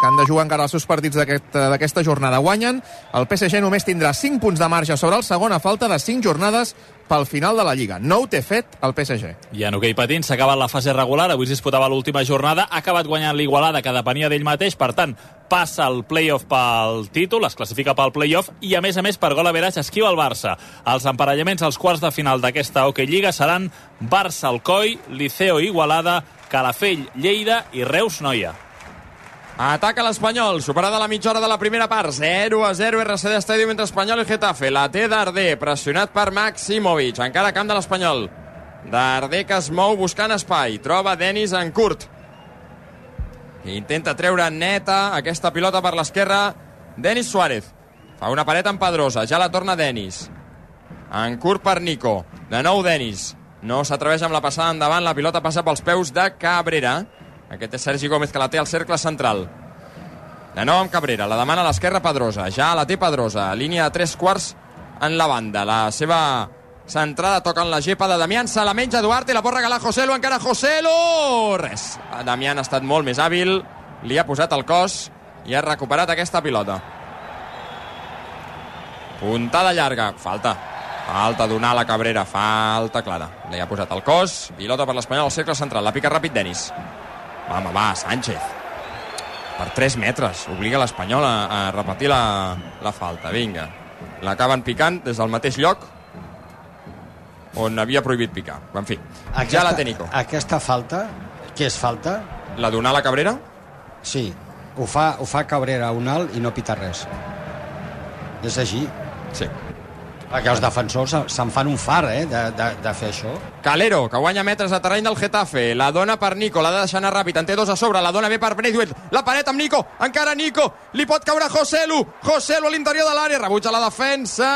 que han de jugar encara els seus partits d'aquesta aquest, jornada, guanyen, el PSG només tindrà 5 punts de marge sobre el segon a falta de 5 jornades pel final de la Lliga. No ho té fet el PSG. I en hoquei patins s'ha acabat la fase regular, avui es disputava l'última jornada, ha acabat guanyant l'Igualada, que depenia d'ell mateix, per tant, passa el play-off pel títol, es classifica pel play-off, i a més a més, per gol a veres, esquiva el Barça. Els emparellaments als quarts de final d'aquesta Hockey Lliga seran Barça-Alcoi, Liceo Igualada, Calafell, Lleida i Reus Noia. Ataca l'Espanyol, superada la mitja hora de la primera part. 0 a 0 RCD Stadium entre Espanyol i Getafe. La té Darder, pressionat per Maximovic. Encara camp de l'Espanyol. Darder que es mou buscant espai. Troba Denis en curt. Intenta treure neta aquesta pilota per l'esquerra. Denis Suárez. Fa una paret amb Pedrosa. Ja la torna Denis. En curt per Nico. De nou Denis. No s'atreveix amb la passada endavant. La pilota passa pels peus de Cabrera. Aquest és Sergi Gómez que la té al cercle central. De nou amb Cabrera, la demana a l'esquerra Pedrosa. Ja la té Pedrosa, línia de tres quarts en la banda. La seva centrada toca en la gepa de Damián, se la menja Duarte, la pot regalar Joselo, encara Joselo! Res. Damián ha estat molt més hàbil, li ha posat el cos i ha recuperat aquesta pilota. Puntada llarga, falta. Falta donar la Cabrera, falta clara. Li ha posat el cos, pilota per l'Espanyol al cercle central, la pica ràpid Denis. Home, va, Sánchez. Per 3 metres. Obliga l'Espanyol a, a repetir la, la falta. Vinga. L'acaben picant des del mateix lloc on havia prohibit picar. En fi, aquesta, ja la té Nico. Aquesta falta, què és falta? La donar la Cabrera? Sí, ho fa, ho fa Cabrera un alt i no pita res. És així. Sí. Perquè els defensors se'n fan un far, eh, de, de, de fer això. Calero, que guanya metres de terreny del Getafe. La dona per Nico, l'ha de deixar anar ràpid. En té dos a sobre, la dona bé per Braithwaite. La paret amb Nico, encara Nico. Li pot caure Joselu. Joselu a l'interior de l'àrea, rebutja la defensa.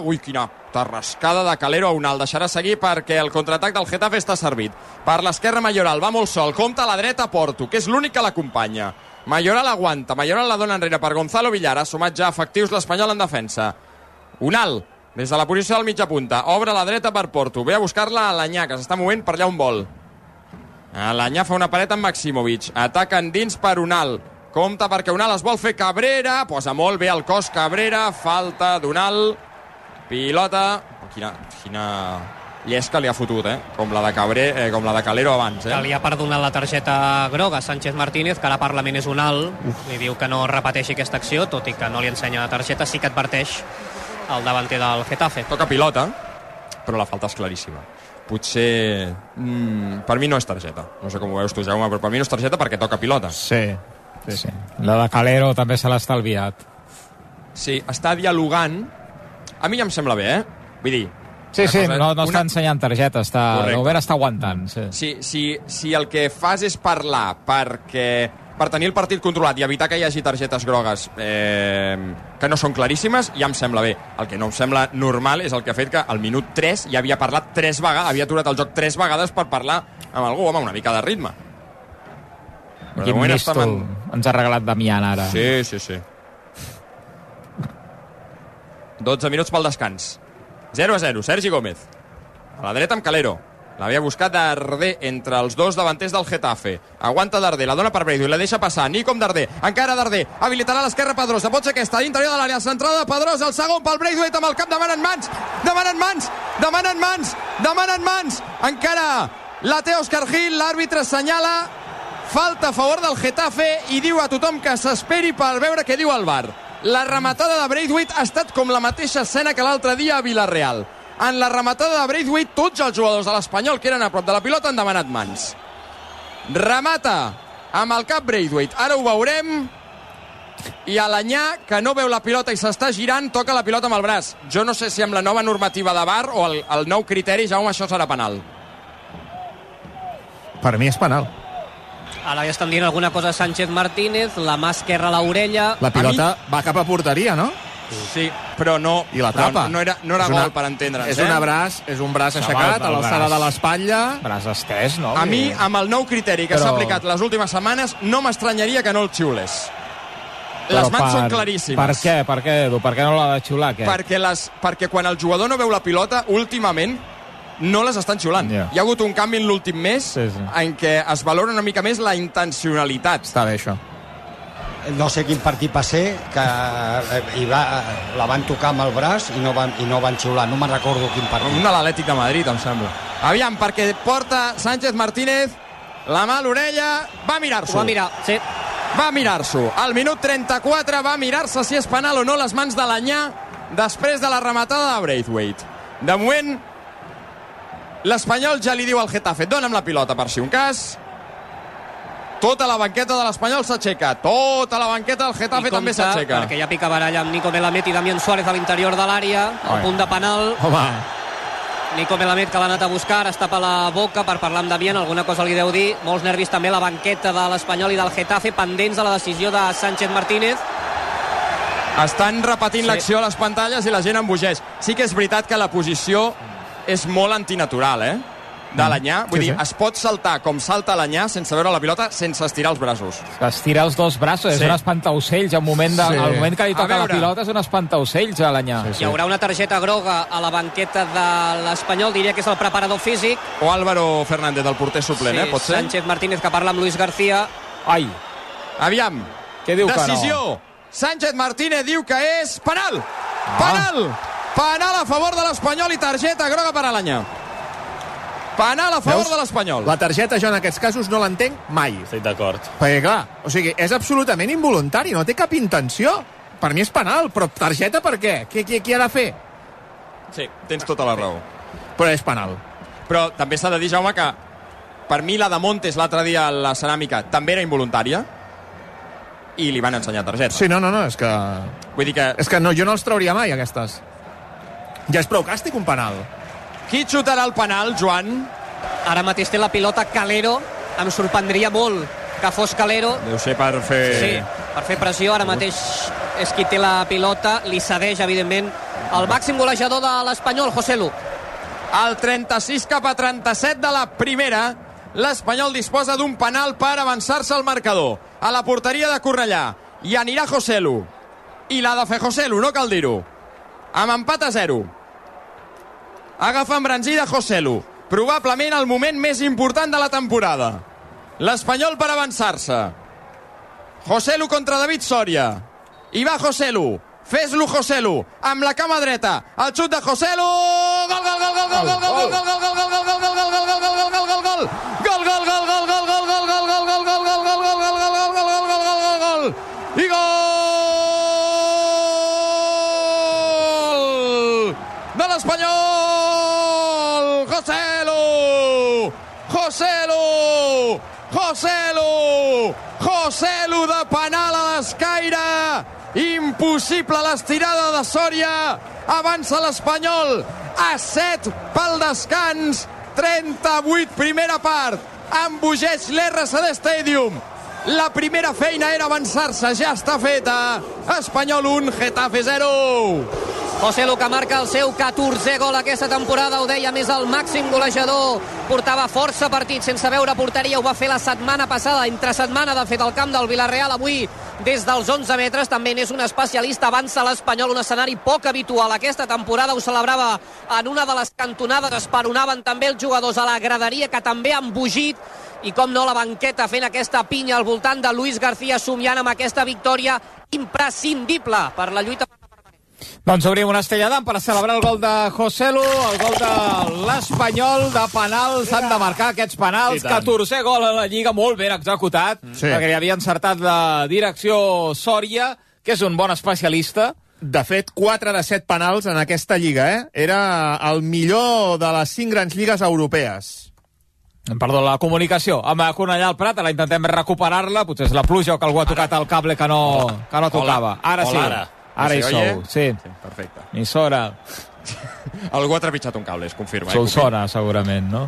Ui, quina tarrascada de Calero a un alt. Deixarà seguir perquè el contraatac del Getafe està servit. Per l'esquerra Mayoral, va molt sol. Compta a la dreta Porto, que és l'únic que l'acompanya. Mayoral aguanta, Mayoral la dona enrere per Gonzalo Villar. Ha sumat ja efectius l'Espanyol en defensa. Un alt, des de la posició del mitja punta. Obre a la dreta per Porto. Ve a buscar-la a l'Anyà, que s'està movent per allà on vol. L'Anyà fa una paret amb Maximovic. Ataca dins per Unal. Compta perquè Unal es vol fer Cabrera. Posa molt bé el cos Cabrera. Falta d'Unal. Pilota. Quina, quina llesca li ha fotut, eh? Com la de, Cabré, eh, com la de Calero abans, eh? Calia perdonar la targeta groga a Sánchez Martínez, que ara Parlament és un alt. Li diu que no repeteixi aquesta acció, tot i que no li ensenya la targeta, sí que adverteix el davanter del Getafe. Toca pilota, però la falta és claríssima. Potser... Mm, per mi no és targeta. No sé com ho veus tu, Jaume, però per mi no és targeta perquè toca pilota. Sí, sí, sí. La de Calero també se l'ha estalviat. Sí, està dialogant. A mi ja em sembla bé, eh? Vull dir... Sí, sí, cosa, no, no una... està ensenyant targeta, està, l'Obert està aguantant. Sí. Si, si, si el que fas és parlar perquè per tenir el partit controlat i evitar que hi hagi targetes grogues eh, que no són claríssimes, ja em sembla bé. El que no em sembla normal és el que ha fet que al minut 3 ja havia parlat 3 vegades, havia aturat el joc 3 vegades per parlar amb algú, home, una mica de ritme. Però Quin de místol en... ens ha regalat Damián ara. Sí, sí, sí. 12 minuts pel descans. 0 a 0, Sergi Gómez. A la dreta amb Calero. L'havia buscat Darder entre els dos davanters del Getafe. Aguanta Darder, la dona per i la deixa passar. Nico amb Darder, encara Darder. Habilitarà l'esquerra Pedrosa. Pot ser aquesta, l'interior de l'àrea centrada de Pedrosa. El segon pel Braithwaite amb el cap demanen mans. Demanen mans, demanen mans, demanen mans. Encara la té Òscar Gil, l'àrbitre assenyala falta a favor del Getafe i diu a tothom que s'esperi per veure què diu el bar. La rematada de Braithwaite ha estat com la mateixa escena que l'altre dia a Villarreal en la rematada de Braithwaite, tots els jugadors de l'Espanyol que eren a prop de la pilota han demanat mans. Remata amb el cap Braithwaite. Ara ho veurem. I a l'Anyà, que no veu la pilota i s'està girant, toca la pilota amb el braç. Jo no sé si amb la nova normativa de VAR o el, el nou criteri, Jaume, això serà penal. Per mi és penal. Ara ja estan dient alguna cosa a Sánchez Martínez, la mà esquerra a l'orella... La pilota mi... va cap a porteria, no? Sí, però no, I la tapa. no era, no era és una, gol per entendre'ns. És, eh? una braç, és un braç aixecat a l'alçada de l'espatlla. Braç estès, no? A mi, amb el nou criteri que s'ha però... aplicat les últimes setmanes, no m'estranyaria que no el xiules. Les mans per, són claríssimes. Per què, per què, Edu? Per què no l'ha de xiular, què? Perquè, les, perquè quan el jugador no veu la pilota, últimament, no les estan xiulant. Yeah. Hi ha hagut un canvi en l'últim mes sí, sí. en què es valora una mica més la intencionalitat. Està bé, això no sé quin partit va ser, que eh, i va, la van tocar amb el braç i no van, i no van xiular. No me'n recordo quin partit. Un de l'Atlètic de Madrid, em sembla. Aviam, perquè porta Sánchez Martínez la mà a l'orella, va mirar-s'ho. Ho va mirar, sí. Va mirar-s'ho. Al minut 34 va mirar-se si és penal o no les mans de l'Anyà després de la rematada de Braithwaite. De moment, l'Espanyol ja li diu al Getafe, dona'm la pilota per si un cas. Tota la banqueta de l'Espanyol s'aixeca. Tota la banqueta del Getafe també s'aixeca. perquè hi ha picabaralla amb Nico Melamed i Damián Suárez a l'interior de l'àrea, al punt de penal. Home, Nico Melamed que l'ha anat a buscar, ara es tapa la boca per parlar amb Damián, alguna cosa li deu dir. Molts nervis també la banqueta de l'Espanyol i del Getafe, pendents de la decisió de Sánchez Martínez. Estan repetint Sí. l'acció a les pantalles i la gent embogeix. Sí que és veritat que la posició és molt antinatural, eh? De l'Anyà. Vull Sí, dir, sí. es pot saltar com salta l'Anyà sense veure la pilota, sense estirar els braços. Estira els dos braços, Sí. és un espantaocells. Al moment, de, Sí. al moment que li toca la pilota és un espantaocells a l'anyà. Sí, Hi haurà una targeta groga a la banqueta de l'Espanyol, diria que és el preparador físic. O Álvaro Fernández, el porter suplent, eh? Pot ser? Sánchez Martínez que parla amb Luis García. Ai, Aviam. Què diu que no? Decisió. Sánchez Martínez diu que és penal. Penal. Penal a favor de l'Espanyol i targeta groga per a l'Anyà. Penal a favor Veus? de l'Espanyol. la targeta jo en aquests casos no l'entenc mai. Estic d'acord. Perquè, clar, o sigui, és absolutament involuntari, no té cap intenció. Per mi és penal, però targeta per què? Qui, qui, qui ha de fer? Sí, tens tota la raó. Però és penal. Però també s'ha de dir, Jaume, que per mi la de Montes l'altre dia a la ceràmica també era involuntària i li van ensenyar targeta. Sí, no, no, no, és que... Vull dir que És que no, jo no els trauria mai, aquestes. Ja és prou càstig, un penal. Qui xutarà el penal, Joan? Ara mateix té la pilota Calero. Em sorprendria molt que fos Calero. Deu ser per fer... Sí, per fer pressió. Ara mateix és qui té la pilota. Li cedeix, evidentment, el màxim golejador de l'Espanyol, José Lu. Al 36 cap a 37 de la primera, l'Espanyol disposa d'un penal per avançar-se al marcador. A la porteria de Cornellà. I anirà Joselu. I l'ha de fer Joselu, no cal dir-ho. Amb empat a 0. Agafa embranzida Joselu. Probablement el moment més important de la temporada. L'Espanyol per avançar-se. Joselu contra David Soria. I va Joselu. Fes-lo Joselu. Amb la cama dreta. El xut de Joselu. Gol, gol, gol, gol, gol, gol, gol, gol, gol, gol, gol, gol, gol, gol, gol, gol, gol, gol, gol, gol. Gol, gol, Joselu de penal a l'escaire! Impossible l'estirada de Sòria! Avança l'Espanyol a 7 pel descans! 38 primera part! Embogeix l'RCD Stadium! La primera feina era avançar-se, ja està feta. Espanyol 1, Getafe 0. José Lu que marca el seu 14è gol aquesta temporada, ho deia, més el màxim golejador. Portava força partits sense veure porteria, ho va fer la setmana passada, entre setmana, de fet, al camp del Villarreal. Avui, des dels 11 metres, també n'és un especialista, avança l'Espanyol, un escenari poc habitual aquesta temporada, ho celebrava en una de les cantonades, esperonaven també els jugadors a la graderia, que també han bugit, i com no la banqueta fent aquesta pinya al voltant de Luis García somiant amb aquesta victòria imprescindible per la lluita Doncs obrim una estrella d'am per celebrar el gol de Joselu, el gol de l'Espanyol de penal. S'han de marcar aquests penals. I tant. 14è gol a la Lliga, molt ben executat, Sí. perquè li havia encertat la direcció Sòria, que és un bon especialista. De fet, 4 de 7 penals en aquesta lliga, eh? Era el millor de les 5 grans lligues europees. Perdó, la comunicació amb Cornellà al Prat, ara intentem recuperar-la, potser és la pluja o que algú ha tocat el cable que no, que no tocava. Ara sí, Hola, ara. ara hi Sí, sou, sí. sí perfecte. Emissora, Algú ha trepitjat un cable, es confirma. Eh? Solsona, segurament, no?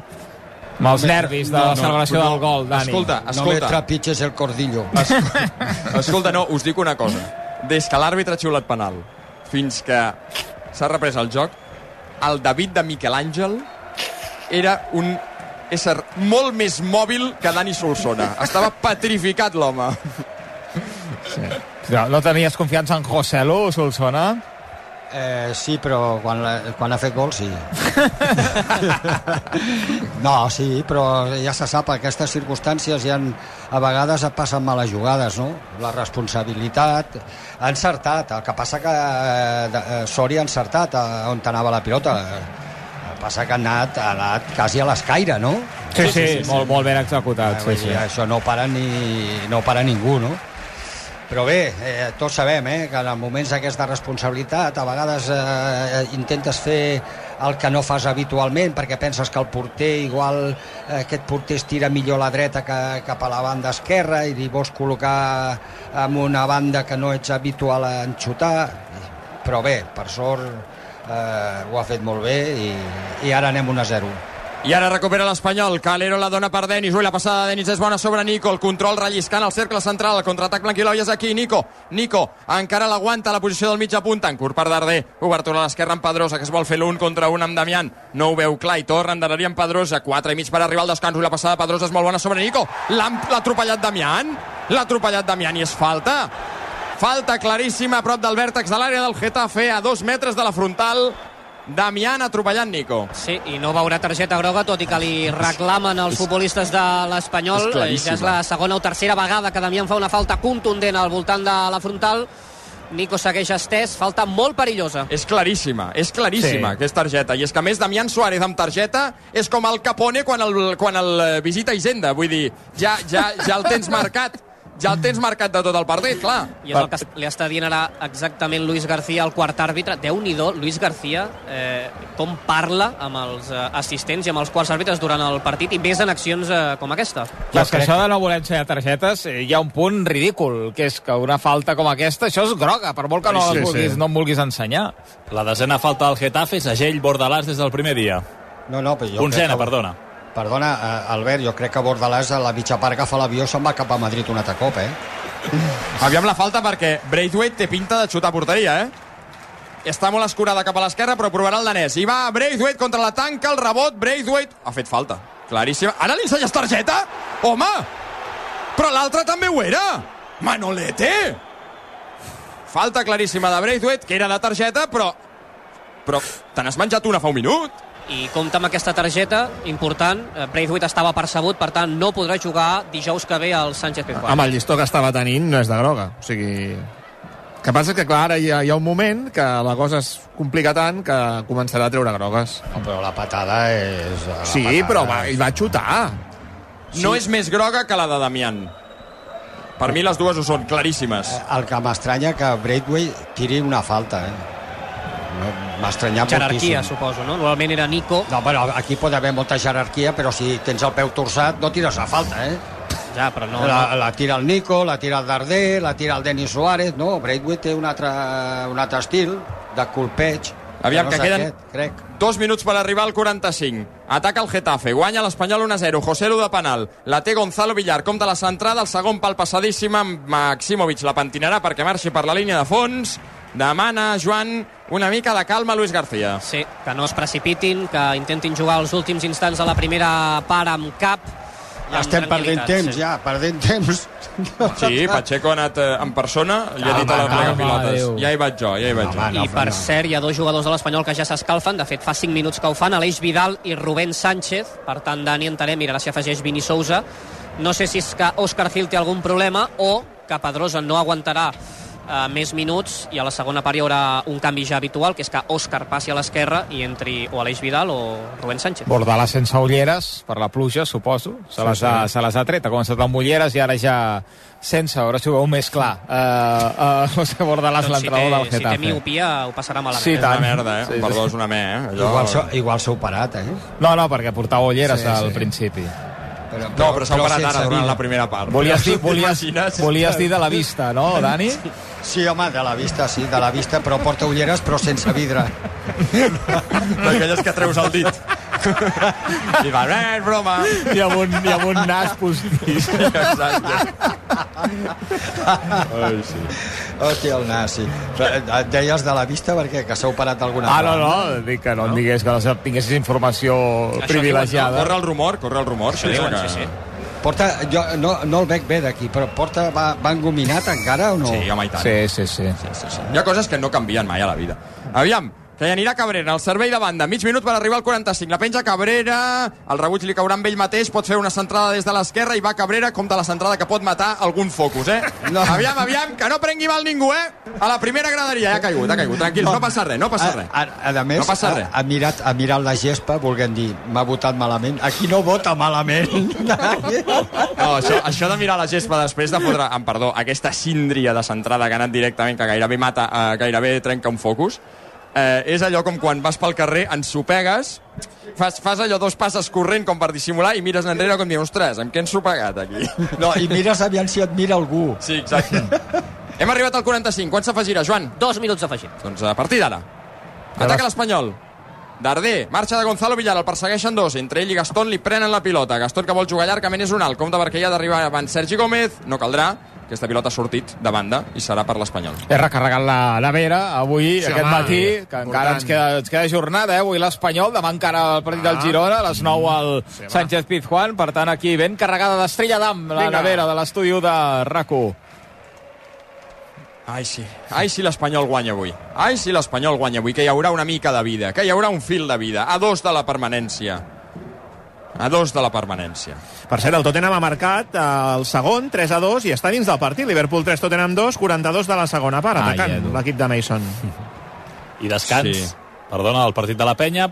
Amb els nervis de la celebració del gol, Dani. Escolta, No me escolta, trepitges el cordillo. escolta, no, us dic una cosa. Des que l'àrbitre ha xiulat penal fins que s'ha reprès el joc, el David de Miquel Àngel era un ésser molt més mòbil que Dani Solsona. Estava petrificat l'home. No, no tenies confiança en José Lu, Solsona? Eh, sí, però quan, la, quan ha fet gol, sí. no, sí, però ja se sap, aquestes circumstàncies ja han, a vegades et passen males jugades, no? La responsabilitat... Ha encertat, el que passa que eh, eh, Sori ha encertat a, on anava la pilota. Passa que ha anat, ha anat quasi a l'escaire, no? Sí, sí, sí, molt, molt ben executat. Ah, Sí, sí. Això no para, ni, no para ningú, no? Però bé, eh, tots sabem eh, que en moments d'aquesta responsabilitat a vegades eh, intentes fer el que no fas habitualment perquè penses que el porter igual eh, aquest porter es tira millor a la dreta que cap a la banda esquerra i li vols col·locar en una banda que no ets habitual a enxutar però bé, per sort eh, ho ha fet molt bé i, i ara anem 1 a 0 I ara recupera l'Espanyol. Calero la dona per Denis. Ui, la passada de Denis és bona sobre Nico. El control relliscant al cercle central. El contraatac blanquiloi és aquí. Nico. Nico encara l'aguanta la posició del mitja punta. En curt per Darder. Obertura a l'esquerra amb Pedrosa, que es vol fer l'un contra un amb Damián. No ho veu clar i torna endarrerir amb Pedrosa. 4 i mig per arribar al descans. Ui, la passada de Pedrosa és molt bona sobre Nico. L'ha atropellat Damián. L'ha atropellat Damián i és falta. Falta claríssima a prop del vèrtex de l'àrea del Getafe, a dos metres de la frontal. Damián atropellant Nico. Sí, i no veurà targeta groga, tot i que li reclamen els futbolistes de l'Espanyol. Ja és la segona o tercera vegada que Damián fa una falta contundent al voltant de la frontal. Nico segueix estès, falta molt perillosa. És claríssima, és claríssima Sí. que és targeta. I és que a més Damián Suárez amb targeta és com el Capone quan el, quan el eh, visita Hisenda. Vull dir, ja, ja, ja el tens marcat. Ja el tens marcat de tot el partit, clar. I és el que li està dient ara exactament Luis García, el quart àrbitre. Déu-n'hi-do, Luis García, eh, com parla amb els eh, assistents i amb els quarts àrbitres durant el partit i més en accions eh, com aquesta. Clar, és que això de no voler ensenyar targetes eh, hi ha un punt ridícul, que és que una falta com aquesta, això és groga, per molt que no, Sí, sí, vulguis, sí. no em vulguis ensenyar. La desena falta del Getafe, segell Bordalàs des del primer dia. no, no, però jo Onzena, que- perdona. Perdona, eh, Albert, jo crec que Bordalàs a la mitja part agafa l'avió se'n va cap a Madrid un altre cop, eh? Aviam la falta perquè Braithwaite té pinta de xutar porteria, eh? Està molt escurada cap a l'esquerra, però provarà el danès. I va Braithwaite contra la tanca, el rebot, Braithwaite... Ha fet falta, claríssima. Ara li ensenyes targeta? Home! Però l'altre també ho era! Manolete! Falta claríssima de Braithwaite, que era de targeta, però... Però te n'has menjat una fa un minut? I compta amb aquesta targeta important. Eh, Braithwaite estava percebut, per tant, no podrà jugar dijous que ve al Sánchez Pizjuán. Amb el llistó que estava tenint no és de groga. O sigui... Que passa que, clar, ara hi ha, hi ha un moment que la cosa es complica tant que començarà a treure grogues. No, però la patada és... La Sí, patada... però va, ell va xutar. No és més groga que la de Damián. Per mi les dues ho són, claríssimes. El que m'estranya que Braithwaite tiri una falta, eh? M'ha estranyat Jerarquia, moltíssim. suposo, no? Normalment era Nico. No, però aquí pot haver molta jerarquia, però si tens el peu torçat no tires la falta, eh? Ja, però no... La, la tira el Nico, la tira el Darder, la tira el Denis Suárez, no, Braithwaite té un altre, un altre estil de colpeig. Aviam, no que queden- Aquest, crec. Dos minuts per arribar al 45. Ataca el Getafe, guanya l'Espanyol 1-0. José Lu de penal. La té Gonzalo Villar. Compta la centrada, el segon pal passadíssim amb Maximovic. La pentinarà perquè marxi per la línia de fons. Demana, Joan, una mica de calma a Luis García. Sí, que no es precipitin, que intentin jugar els últims instants de la primera part amb cap. amb Estem perdent temps, sí. ja, perdent temps. Sí, Pacheco ha anat eh, en persona, li ha dit a la Calma, plega pilotes. Ja hi vaig jo, ja hi vaig jo. Home, no, I per no. cert, hi ha dos jugadors de l'Espanyol que ja s'escalfen, de fet fa 5 minuts que ho fan, Aleix Vidal i Rubén Sánchez, per tant Dani entenem, mirarà si afegeix Vini Sousa. No sé si és que Òscar Gil té algun problema o que Pedrosa no aguantarà eh, més minuts i a la segona part hi haurà un canvi ja habitual, que és que Òscar passi a l'esquerra i entri o Aleix Vidal o Rubén Sánchez. Bordalà sense ulleres, per la pluja, suposo. Se les, ha, se les ha tret, ha començat amb ulleres i ara ja sense, a veure si ho veu més clar. Uh, uh, José Bordalà és Doncs si l'entrenador del si té Getafe. miopia ho passarà malament. Sí, És una tant. merda, eh? Sí, sí. Perdó, és una me, eh? Allò... Igual s'ha igual s'ha operat, eh? No, no, perquè portava ulleres Sí, al sí. principi. Però, No, però s'ha operat sense ara durant la primera part. Volies dir, volies, volies dir de la vista, no, Dani? Sí, home, de la vista, sí, de la vista, però porta ulleres, però sense vidre. D'aquelles que treus el dit. I va, eh, és broma. I amb un, i amb un nas postís. Exacte. Ai, sí. Hòstia, el nas, sí. Eh, Et deies de la vista perquè que s'ha operat alguna Ah, no, cosa. no, dic que no, em digués que no tinguessis informació Això privilegiada. Corre el rumor, corre el rumor. Això diuen, sí, sí. Porta, jo no, no el veig bé d'aquí, però porta, va, va engominat encara o no? Sí, home, i tant. Sí, sí, sí. Sí, sí, sí. Hi ha coses que no canvien mai a la vida. Aviam, que hi anirà Cabrera, el servei de banda, mig minut per arribar al 45, la penja Cabrera, el rebuig li caurà amb ell mateix, pot fer una centrada des de l'esquerra i va Cabrera, compta la centrada que pot matar algun focus, eh? No. Aviam, aviam, que no prengui mal ningú, eh? A la primera graderia, ja ha caigut, ha caigut, tranquils, no passa res, no passa res. A, a, a més, No passa res. Ha, ha, mirat, ha mirat la gespa volent dir m'ha votat malament. Aquí no vota malament. No, això, això de mirar la gespa després de fotre, amb perdó, aquesta síndria de centrada que ha anat directament, que gairebé mata, eh, gairebé trenca un focus, eh, és allò com quan vas pel carrer, ensopegues, fas, fas allò dos passes corrent com per dissimular i mires enrere com dir, ostres, amb què ens sopegat aquí? No, i mires aviam si et mira algú. Sí, exacte. Hem arribat al 45, quan s'afegirà, Joan? Dos minuts afegit. Doncs a partir d'ara. Ataca l'Espanyol. Darder, marxa de Gonzalo Villar, el persegueixen dos. Entre ell i Gaston li prenen la pilota. Gaston que vol jugar llargament és un alt. Compte perquè hi ha d'arribar abans Sergi Gómez. No caldrà. Aquesta pilota ha sortit de banda i serà per l'Espanyol. He recarregat la nevera avui, Sí, sí, aquest home, matí, que important. encara ens queda, ens queda jornada, eh? avui l'Espanyol, demà encara el partit del Ah. Girona, a les 9 al Sí. Sánchez Pizjuán, per tant aquí ben carregada d'estrella d'am, la Vinga. nevera de l'estudi de RAC1. Ai, sí. Ai, si l'Espanyol guanya avui. Ai, si l'Espanyol guanya avui, que hi haurà una mica de vida, que hi haurà un fil de vida. A dos de la permanència. A dos de la permanència. Per cert, el Tottenham ha marcat eh, el segon, 3 a 2, i està dins del partit. Liverpool 3, Tottenham 2, 42 de la segona part, Ai, atacant Edu. l'equip de Mason. I descans, Sí. perdona, el partit de la penya,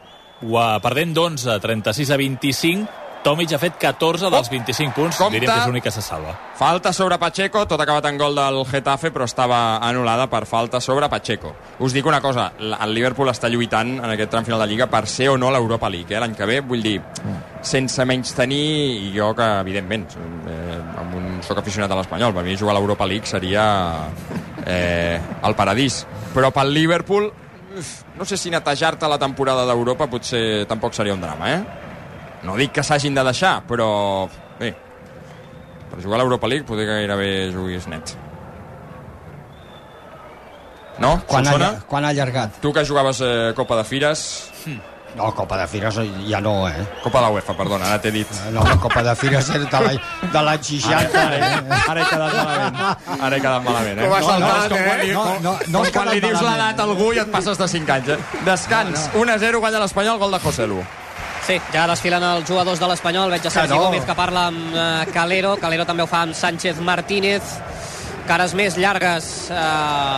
perdent d'11, 36 a 25, Tomic ha fet 14 dels 25 punts, Compte. diríem que és l'únic que se salva. Falta sobre Pacheco, tot acabat en gol del Getafe, però estava anul·lada per falta sobre Pacheco. Us dic una cosa, el Liverpool està lluitant en aquest tram final de Lliga per ser o no l'Europa League, eh? l'any que ve, vull dir, sense menys tenir, i jo que, evidentment, eh, amb un, soc aficionat a l'Espanyol, per mi jugar a l'Europa League seria eh, el paradís. Però pel Liverpool, no sé si netejar-te la temporada d'Europa potser tampoc seria un drama, eh? No dic que s'hagin de deixar, però bé, per jugar a l'Europa League poder gairebé juguis net. No? Quan ha, quan ha allargat? Tu que jugaves eh, Copa de Fires... No, Copa de Fires ja no, eh? Copa de la UEFA, perdona, ara t'he dit. No, la Copa de Fires és de l'any de l'any 60. Ara, eh? ara he quedat malament. Ara he quedat malament, eh? Com és com quan li, eh? No, com, no, no com has quan li dius l'edat a algú i et passes de 5 anys, eh? Descans, 1-0, guanya l'Espanyol, gol de José Lu. Sí, ja desfilen els jugadors de l'Espanyol. Veig a Sergi no. Gómez que parla amb eh, Calero. Calero també ho fa amb Sánchez Martínez. Cares més llargues. Eh,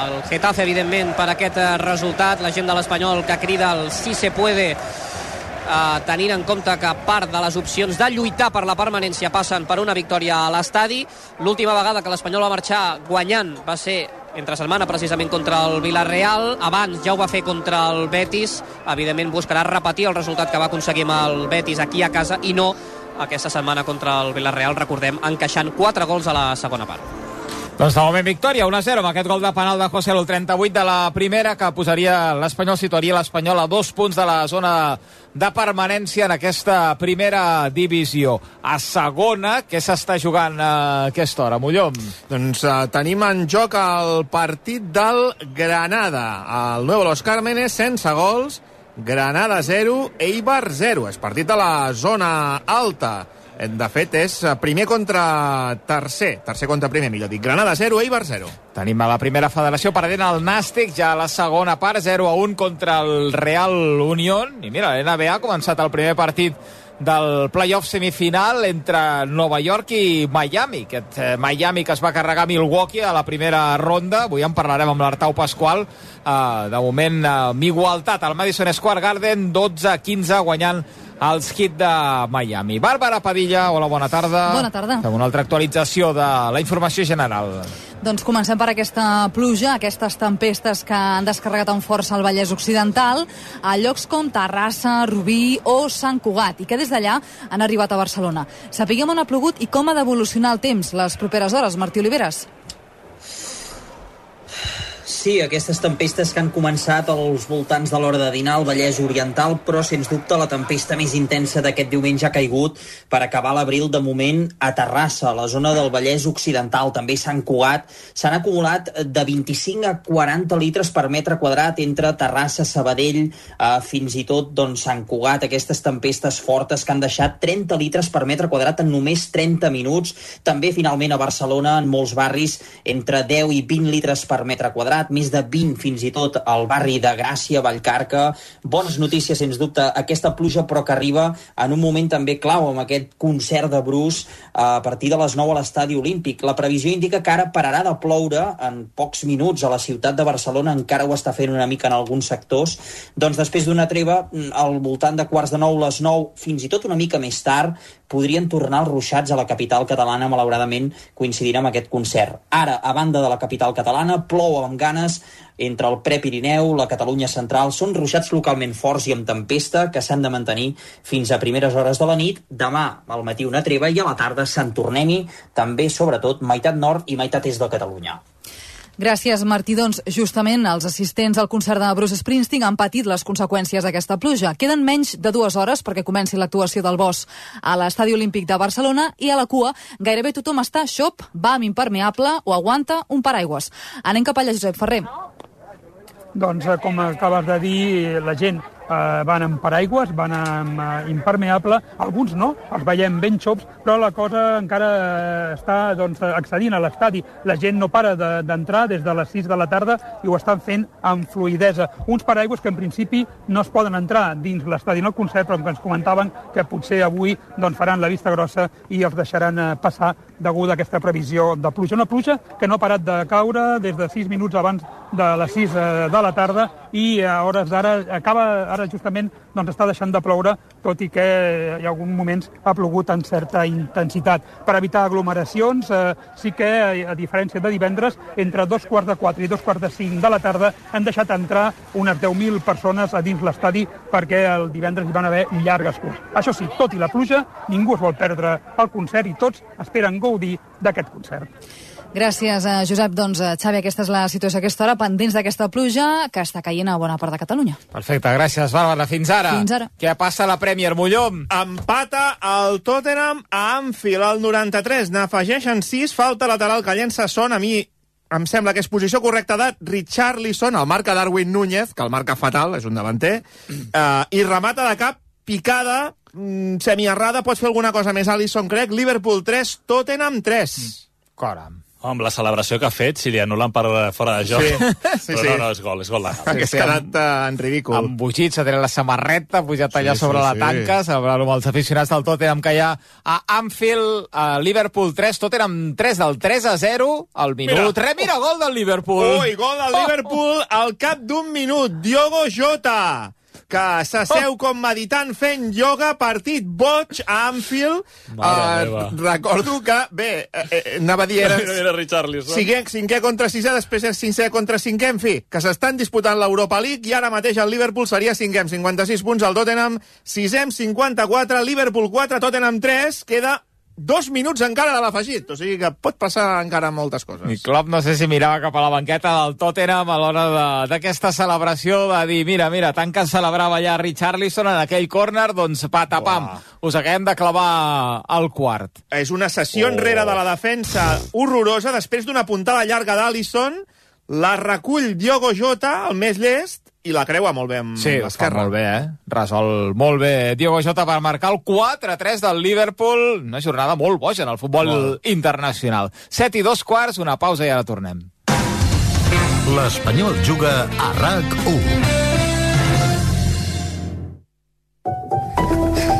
el Getafe, evidentment, per aquest eh, resultat. La gent de l'Espanyol que crida el si se puede eh, tenint en compte que part de les opcions de lluitar per la permanència passen per una victòria a l'estadi. L'última vegada que l'Espanyol va marxar guanyant va ser entre setmana precisament contra el Villarreal. Abans ja ho va fer contra el Betis. Evidentment buscarà repetir el resultat que va aconseguir amb el Betis aquí a casa i no aquesta setmana contra el Villarreal. Recordem encaixant 4 gols a la segona part Doncs de moment victòria, 1-0 amb aquest gol de penal de José el 38 de la primera que posaria l'Espanyol, situaria l'Espanyol a dos punts de la zona de permanència en aquesta primera divisió. A segona, què s'està jugant a aquesta hora, Mollom? Doncs uh, tenim en joc el partit del Granada. El Nuevo Los Cármenes, sense gols, Granada 0, Eibar 0. És partit de la zona alta. Eh, De fet, és eh, primer contra tercer. Tercer contra primer, millor dit. Granada 0, Eibar 0. Tenim a la primera federació perdent el Nàstic, ja a la segona part, 0 a 1 contra el Real Unión. I mira, l'NBA ha començat el primer partit del playoff semifinal entre Nova York i Miami. Aquest eh, Miami que es va carregar Milwaukee a la primera ronda. Avui en parlarem amb l'Artau Pasqual. De moment, amb igualtat al Madison Square Garden, 12-15 guanyant els hits de Miami. Bàrbara Padilla, hola, bona tarda. Bona tarda. Fem una altra actualització de la informació general. Doncs comencem per aquesta pluja, aquestes tempestes que han descarregat amb força el Vallès Occidental, a llocs com Terrassa, Rubí o Sant Cugat, i que des d'allà han arribat a Barcelona. Sapiguem on ha plogut i com ha d'evolucionar el temps les properes hores. Martí Oliveres. Sí, aquestes tempestes que han començat als voltants de l'hora de dinar al Vallès Oriental, però sens dubte la tempesta més intensa d'aquest diumenge ha caigut per acabar l'abril de moment a Terrassa, a la zona del Vallès Occidental, també Sant Cugat. S'han acumulat de 25 a 40 litres per metre quadrat entre Terrassa, Sabadell, eh, fins i tot doncs, Sant Cugat, aquestes tempestes fortes que han deixat 30 litres per metre quadrat en només 30 minuts. També, finalment, a Barcelona, en molts barris, entre 10 i 20 litres per metre quadrat més de 20 fins i tot al barri de Gràcia, Vallcarca. Bones notícies, sens dubte, aquesta pluja, però que arriba en un moment també clau, amb aquest concert de Bruce a partir de les 9 a l'estadi olímpic. La previsió indica que ara pararà de ploure en pocs minuts a la ciutat de Barcelona, encara ho està fent una mica en alguns sectors. Doncs després d'una treva, al voltant de quarts de 9, les 9, fins i tot una mica més tard, podrien tornar els ruixats a la capital catalana, malauradament coincidint amb aquest concert. Ara, a banda de la capital catalana, plou amb ganes entre el Prepirineu, la Catalunya central, són ruixats localment forts i amb tempesta que s'han de mantenir fins a primeres hores de la nit. Demà al matí una treva i a la tarda se'n tornem-hi, també, sobretot, meitat nord i meitat est de Catalunya. Gràcies, Martí. Doncs, justament, els assistents al concert de Bruce Springsteen han patit les conseqüències d'aquesta pluja. Queden menys de dues hores perquè comenci l'actuació del Bosch a l'Estadi Olímpic de Barcelona i a la cua gairebé tothom està xop, va amb impermeable o aguanta un paraigües. Anem cap allà, Josep Ferrer. Doncs, eh, com acabes de dir, la gent eh, van amb paraigües, van amb eh, impermeable, alguns no, els veiem ben xops, però la cosa encara eh, està doncs, accedint a l'estadi. La gent no para d'entrar de, des de les 6 de la tarda i ho estan fent amb fluidesa. Uns paraigües que en principi no es poden entrar dins l'estadi en el concert, però que ens comentaven que potser avui doncs, faran la vista grossa i els deixaran eh, passar degut a aquesta previsió de pluja. Una pluja que no ha parat de caure des de 6 minuts abans de les 6 eh, de la tarda i a hores d'ara acaba ara justament doncs està deixant de ploure, tot i que ha alguns moments ha plogut en certa intensitat. Per evitar aglomeracions, eh, sí que, a diferència de divendres, entre dos quarts de quatre i dos quarts de cinc de la tarda han deixat entrar unes 10.000 persones a dins l'estadi perquè el divendres hi van haver llargues curs. Això sí, tot i la pluja, ningú es vol perdre el concert i tots esperen gaudir d'aquest concert. Gràcies, eh, Josep. Doncs, eh, Xavi, aquesta és la situació a aquesta hora, pendents d'aquesta pluja que està caient a bona part de Catalunya. Perfecte, gràcies, Bàrbara. Fins ara. Fins ara. Què passa a la Premier, Mollom? Empata el Tottenham a Anfield al 93. N'afegeixen 6, falta lateral que llença Son. A mi em sembla que és posició correcta de Richarlison, el marca Darwin Núñez, que el marca fatal, és un davanter, eh, i remata de cap, picada, mm, semiarrada, pots fer alguna cosa més, Alisson, crec. Liverpool 3, Tottenham 3. Caram. Amb la celebració que ha fet, si li anulen per fora de joc. Sí, sí, Però sí. no, no, és gol, és gol legal. Perquè sí, s'ha quedat eh, en ridícul. Embogit, s'ha tret la samarreta, ha pujat allà Sí, sobre sí, la sí. tanca, celebrant amb els aficionats del Tottenham que hi ha a Anfield, a Liverpool 3, Tottenham 3 del 3 a 0, al minut Mira. 3, mira, gol del Liverpool. Ui, gol del Liverpool al cap d'un minut. Diogo Jota, que s'asseu com meditant fent ioga, partit boig a Anfield. Mare meva. recordo que, bé, eh, eh, anava a dir... Era, mira Richarlison. Cinquè, cinquè contra sisè, després és cinquè contra cinquè, en fi, que s'estan disputant l'Europa League i ara mateix el Liverpool seria cinquè amb 56 punts, el Tottenham sisè amb 54, Liverpool 4, Tottenham 3, queda dos minuts encara de l'afegit, o sigui que pot passar encara moltes coses. I Klopp no sé si mirava cap a la banqueta del Tottenham a l'hora de- d'aquesta celebració de dir, mira, mira, tant que celebrava ja Richarlison en aquell córner, doncs patapam, us acabem de clavar al quart. És una sessió oh. enrere de la defensa horrorosa, després d'una puntada llarga d'Alisson, la recull Diogo Jota, el més llest, i la creua molt bé amb Sí, l'esquerra. molt bé, eh? Resol molt bé Diogo Jota per marcar el 4-3 del Liverpool. Una jornada molt boja en el futbol molt. internacional. 7 i dos quarts, una pausa i ara tornem. L'Espanyol juga a RAC1. No és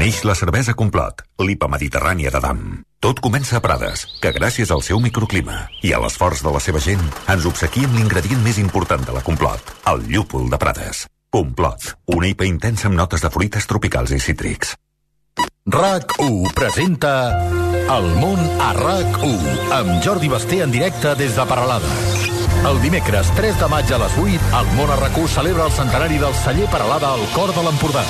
Neix la cervesa Complot, l'IPA mediterrània d'Adam. Tot comença a Prades, que gràcies al seu microclima i a l'esforç de la seva gent ens obsequia amb l'ingredient més important de la Complot, el llúpol de Prades. Complot, una IPA intensa amb notes de fruites tropicals i cítrics. RAC1 presenta El món a RAC1 amb Jordi Basté en directe des de Paralada. El dimecres 3 de maig a les 8, el món a RAC1 celebra el centenari del celler Paralada al cor de l'Empordà.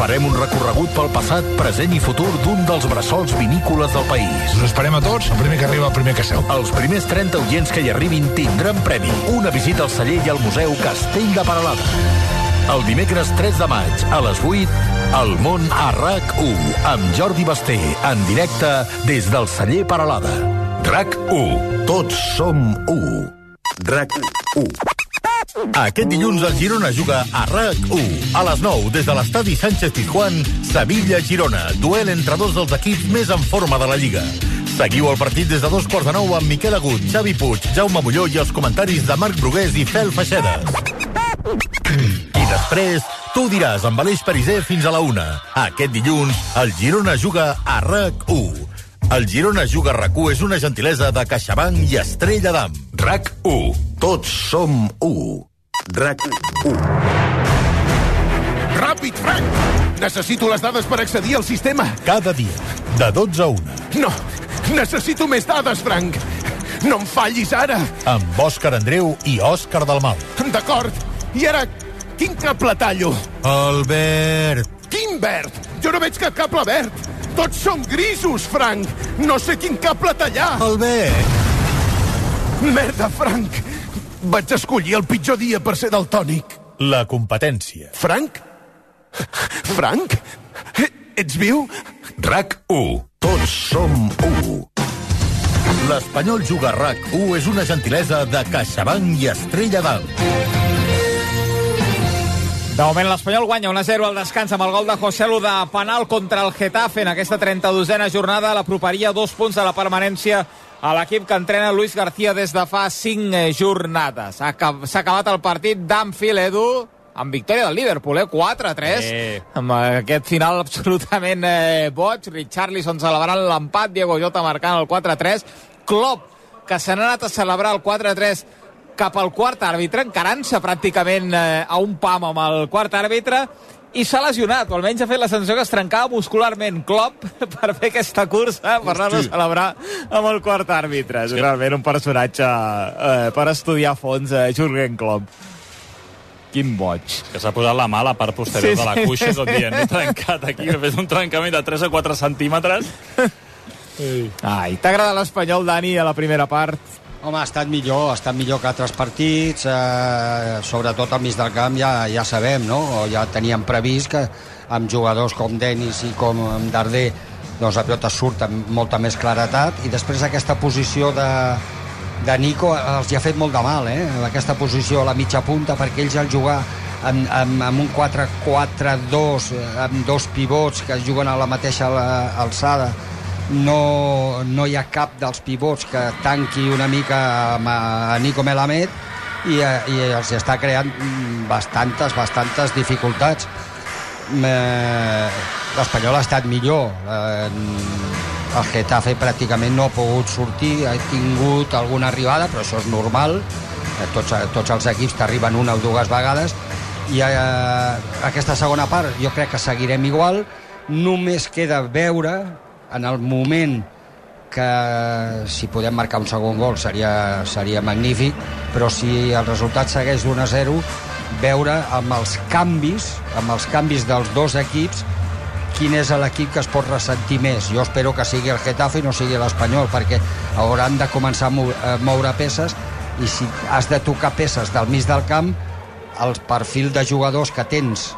Farem un recorregut pel passat, present i futur d'un dels bressols vinícoles del país. Us esperem a tots, el primer que arriba, el primer que seu. Els primers 30 oients que hi arribin tindran premi. Una visita al celler i al Museu Castell de Paralada. El dimecres 3 de maig, a les 8, El món a RAC1, amb Jordi Basté, en directe des del celler Paralada. RAC1, tots som 1. RAC1. Aquest dilluns el Girona juga a RAC1. A les 9, des de l'estadi Sánchez Pizjuán, Sevilla-Girona. Duel entre dos dels equips més en forma de la Lliga. Seguiu el partit des de dos quarts de nou amb Miquel Agut, Xavi Puig, Jaume Molló i els comentaris de Marc Brugués i Fel Feixeda. I després, tu diràs amb Aleix Pariser fins a la una. Aquest dilluns, el Girona juga a RAC1. El Girona juga a RAC1 és una gentilesa de CaixaBank i Estrella d'Am. RAC1. Tots som 1. RAC1. Ràpid, Frank! Necessito les dades per accedir al sistema. Cada dia, de 12 a 1. No, necessito més dades, Frank. No em fallis ara. Amb Òscar Andreu i Òscar Dalmau. D'acord. I ara, quin cable tallo? Albert. Quin verd? Jo no veig cap cable verd. Tots són grisos, Frank. No sé quin cable tallar. Albert. Merda, Frank. Vaig escollir el pitjor dia per ser del tònic. La competència. Frank? Frank? Ets viu? RAC1. Tots som 1. L'Espanyol juga a RAC1 és una gentilesa de CaixaBank i Estrella d'Alt. De moment l'Espanyol guanya 1-0 al descans amb el gol de José Lu de penal contra el Getafe en aquesta 32a jornada. L'aproparia dos punts de la permanència a l'equip que entrena Luis García des de fa 5 jornades. S'ha acabat el partit d'Anfield, Edu, amb victòria del Liverpool, eh? 4-3, Eh. amb aquest final absolutament eh, boig. Richarlison celebrant l'empat, Diego Jota marcant el 4-3. Klopp, que se n'ha anat a celebrar el 4-3 cap al quart àrbitre, encarant-se pràcticament eh, a un pam amb el quart àrbitre, i s'ha lesionat, o almenys ha fet la sensació que es trencava muscularment Klopp per fer aquesta cursa, per anar a celebrar amb el quart àrbitre. És realment un personatge eh, per estudiar a fons, eh, Jurgen Klopp. Quin boig. Que s'ha posat la mà a la part posterior Sí, de la sí. cuixa, tot dient, he trencat aquí, he fet un trencament de 3 a 4 centímetres. Ai, t'agrada l'Espanyol, Dani, a la primera part? Home, ha estat millor, ha estat millor que altres partits, eh, sobretot al mig del camp ja, ja sabem, no? O ja teníem previst que amb jugadors com Denis i com Darder doncs la pilota surt amb molta més claretat i després aquesta posició de, de Nico els hi ha fet molt de mal, eh? Aquesta posició a la mitja punta perquè ells al jugar amb, amb, amb un 4-4-2 eh, amb dos pivots que juguen a la mateixa eh, alçada no, no hi ha cap dels pivots que tanqui una mica amb a, Nico Melamed i, eh, i els està creant bastantes, bastantes dificultats. Eh, l'Espanyol ha estat millor. Eh, el Getafe pràcticament no ha pogut sortir ha tingut alguna arribada però això és normal. Eh, tots, tots els equips t'arriben una o dues vegades. I eh, aquesta segona part jo crec que seguirem igual. Només queda veure en el moment que si podem marcar un segon gol seria, seria magnífic, però si el resultat segueix d'1 a 0, veure amb els canvis, amb els canvis dels dos equips, quin és l'equip que es pot ressentir més. Jo espero que sigui el Getafe i no sigui l'Espanyol, perquè hauran de començar a mou- a moure peces i si has de tocar peces del mig del camp, el perfil de jugadors que tens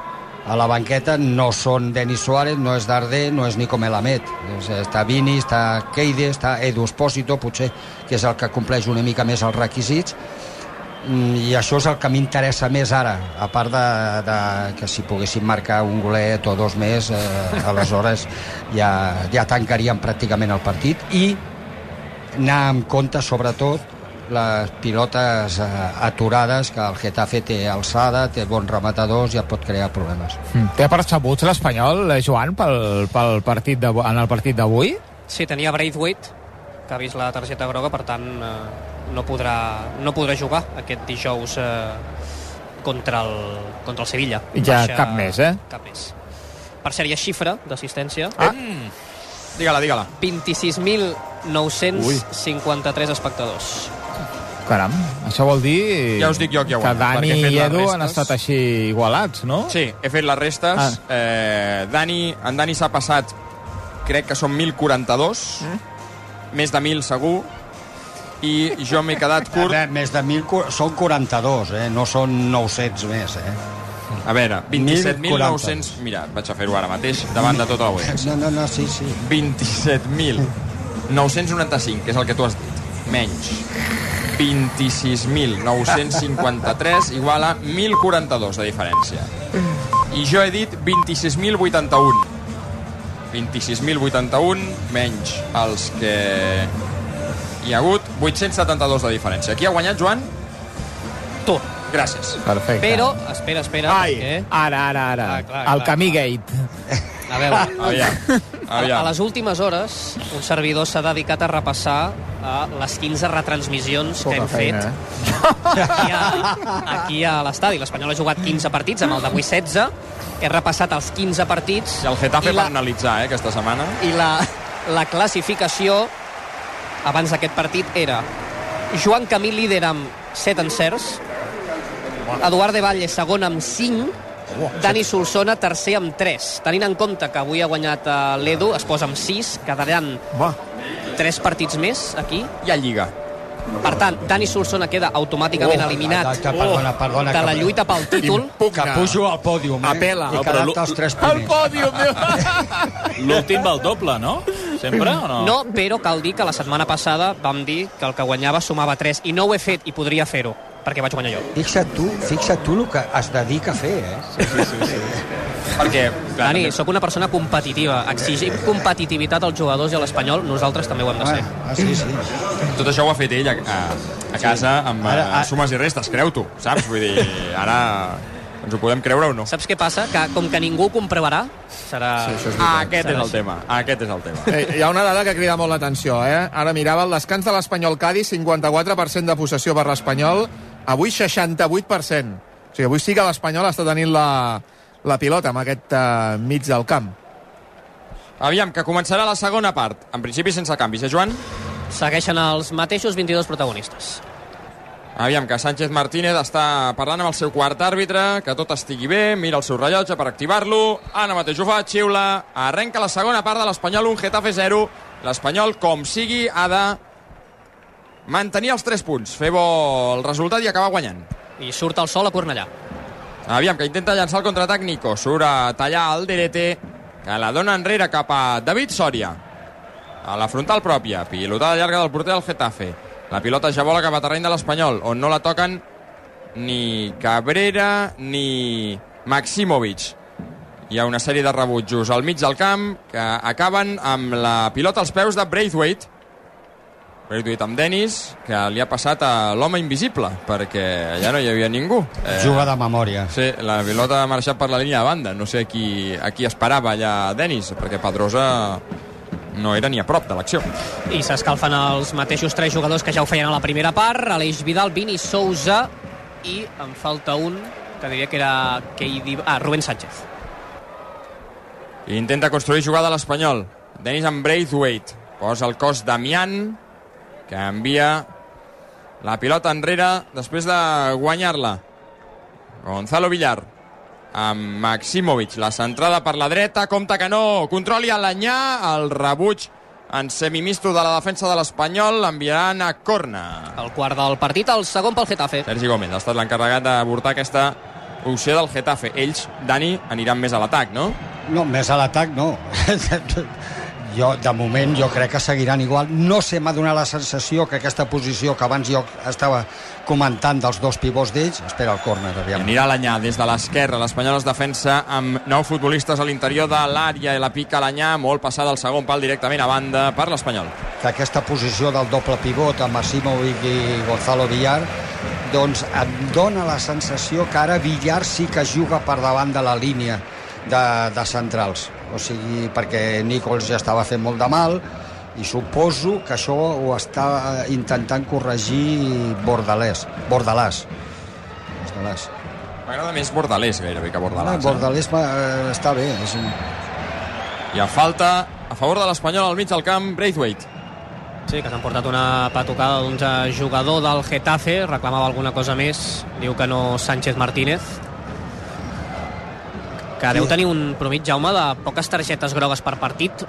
a la banqueta no són Denis Suárez, no és Darder, no és Nico Melamed. És, està Vini, està Keide, està Edu Espósito, potser que és el que compleix una mica més els requisits. Mm, I això és el que m'interessa més ara, a part de, de que si poguéssim marcar un golet o dos més, eh, aleshores ja, ja tancaríem pràcticament el partit i anar amb compte, sobretot, les pilotes eh, aturades, que el Getafe té alçada, té bons rematadors i et pot crear problemes. Mm. Té percebuts l'Espanyol, eh, Joan, pel, pel partit de, en el partit d'avui? Sí, tenia Braithwaite, que ha vist la targeta groga, per tant eh, no, podrà, no podrà jugar aquest dijous eh, contra el, contra el Sevilla. I ja cap més, eh? Cap més. Per cert, hi ha xifra d'assistència. Ah. Mm. Digue-la, digue-la. 26.953 espectadors. Caram, això vol dir... Ja us dic jo Que guanyat, Dani perquè he fet i Edu han restes. estat així igualats, no? Sí, he fet les restes. Ah. Eh, Dani, en Dani s'ha passat, crec que són 1.042, Mm. més de 1.000 segur, i jo m'he quedat curt. A veure, més de 1.000 cu- són 42, eh? no són 900 més. Eh? A veure, 27.900... Mira, vaig a fer-ho ara mateix, davant de tota l'audiència. No, no, no, sí, sí. 27.995, que és el que tu has dit, menys 26.953 igual a 1.042 de diferència. I jo he dit 26.081. 26.081 menys els que hi ha hagut 872 de diferència. Qui ha guanyat, Joan? Tu. Gràcies. Perfecte. Però, espera, espera, Ai, perquè... ara, ara, ara. Ah, clar, el clar, Camí Gate. A veure, Aviam. a, a les últimes hores, un servidor s'ha dedicat a repassar a les 15 retransmissions que hem feina, fet eh? aquí a, aquí a l'estadi. L'Espanyol ha jugat 15 partits, amb el d'avui 16. He repassat els 15 partits. I el Getafe I la- per analitzar, eh, aquesta setmana. I la, la classificació abans d'aquest partit era Joan Camí líder amb 7 encerts, Eduard de Valle segon amb 5, Dani Solsona tercer amb 3. Tenint en compte que avui ha guanyat eh, l'Edu, es posa amb 6, quedaran 3 partits més aquí. I a Lliga. Per tant, Dani Solsona queda automàticament Oh, eliminat que- perdona, perdona, de la lluita pel títol. Que pujo al pòdium, eh? Apela. I lo- els tres El primers. pòdium, meu! L'últim va al doble, no? Sempre o no? No, però cal dir que la setmana passada vam dir que el que guanyava sumava 3 i no ho he fet i podria fer-ho perquè vaig guanyar jo. Fixa't tu, fixa't tu el que es dedica a fer, eh? Sí, sí, sí. sí. Perquè, clar, Dani, també- sóc una persona competitiva. Exigim competitivitat als jugadors i a l'Espanyol, nosaltres també ho hem de ser. Ah, sí, sí. tot això ho ha fet ell a, a, a casa amb Ara, ara, ara- sumes i restes, creu-t'ho, saps? Vull dir, ara ens ho podem creure o no. Saps què passa? Que com que ningú ho comprovarà, serà... Sí, és Ah, aquest Serà és el així. tema, aquest és el tema. Eh, hi ha una dada que crida molt l'atenció, eh? Ara mirava el descans de l'Espanyol Cádiz, 54% de possessió per l'Espanyol, avui 68%. O sigui, avui sí que l'Espanyol està tenint la, la pilota amb aquest uh, mig del camp. Aviam, que començarà la segona part. En principi sense canvis, eh, Joan? Segueixen els mateixos 22 protagonistes. Aviam, que Sánchez Martínez està parlant amb el seu quart àrbitre, que tot estigui bé, mira el seu rellotge per activar-lo, ara mateix ho fa, xiula, arrenca la segona part de l'Espanyol, un Getafe 0, l'Espanyol, com sigui, ha de mantenir els 3 punts, fer bo el resultat i acabar guanyant. I surt el sol a Cornellà. Aviam, que intenta llançar el contraatac Nico. Surt a tallar el Derete, que la dona enrere cap a David Soria. A la frontal pròpia. Pilotada llarga del porter del Getafe. La pilota ja vola cap a terreny de l'Espanyol, on no la toquen ni Cabrera ni Maximovic. Hi ha una sèrie de rebutjos al mig del camp que acaben amb la pilota als peus de Braithwaite. Braithwaite amb Dennis, que li ha passat a l'home invisible, perquè allà no hi havia ningú. Eh, Juga de memòria. Sí, la pilota ha marxat per la línia de banda. No sé a qui, a qui esperava allà Denis, perquè Pedrosa no era ni a prop de l'acció. I s'escalfen els mateixos tres jugadors que ja ho feien a la primera part, Aleix Vidal, Vini Souza i en falta un que diria que era Keidi... Ah, Rubén Sánchez. I intenta construir jugada a l'Espanyol. Denis amb Braithwaite. Posa el cos Damián, que envia la pilota enrere després de guanyar-la. Gonzalo Villar amb Maximovic. La centrada per la dreta, compta que no. Controli a l'Anyà, el rebuig en semimisto de la defensa de l'Espanyol l'enviaran a corna. El quart del partit, el segon pel Getafe. Sergi Gómez ha estat l'encarregat d'avortar aquesta opció del Getafe. Ells, Dani, aniran més a l'atac, no? No, més a l'atac no. jo, de moment, jo crec que seguiran igual. No sé, m'ha donat la sensació que aquesta posició que abans jo estava comentant dels dos pivots d'ells, espera el córner, I aviam. anirà l'Anyà des de l'esquerra. L'Espanyol es defensa amb nou futbolistes a l'interior de l'àrea i la pica l'Anyà, molt passada al segon pal directament a banda per l'Espanyol. que aquesta posició del doble pivot amb Masimovic i Gonzalo Villar doncs em dona la sensació que ara Villar sí que juga per davant de la línia de, de centrals o sigui, perquè Nichols ja estava fent molt de mal i suposo que això ho està intentant corregir Bordalès Bordalàs Bordalàs M'agrada més Bordalés gairebé que Bordalàs. Ah, Bordalés eh, està bé. És un... I a falta a favor de l'Espanyol al mig del camp, Braithwaite. Sí, que s'han portat una patucada d'un jugador del Getafe, reclamava alguna cosa més, diu que no Sánchez Martínez, que deu tenir un promit, Jaume, de poques targetes grogues per partit.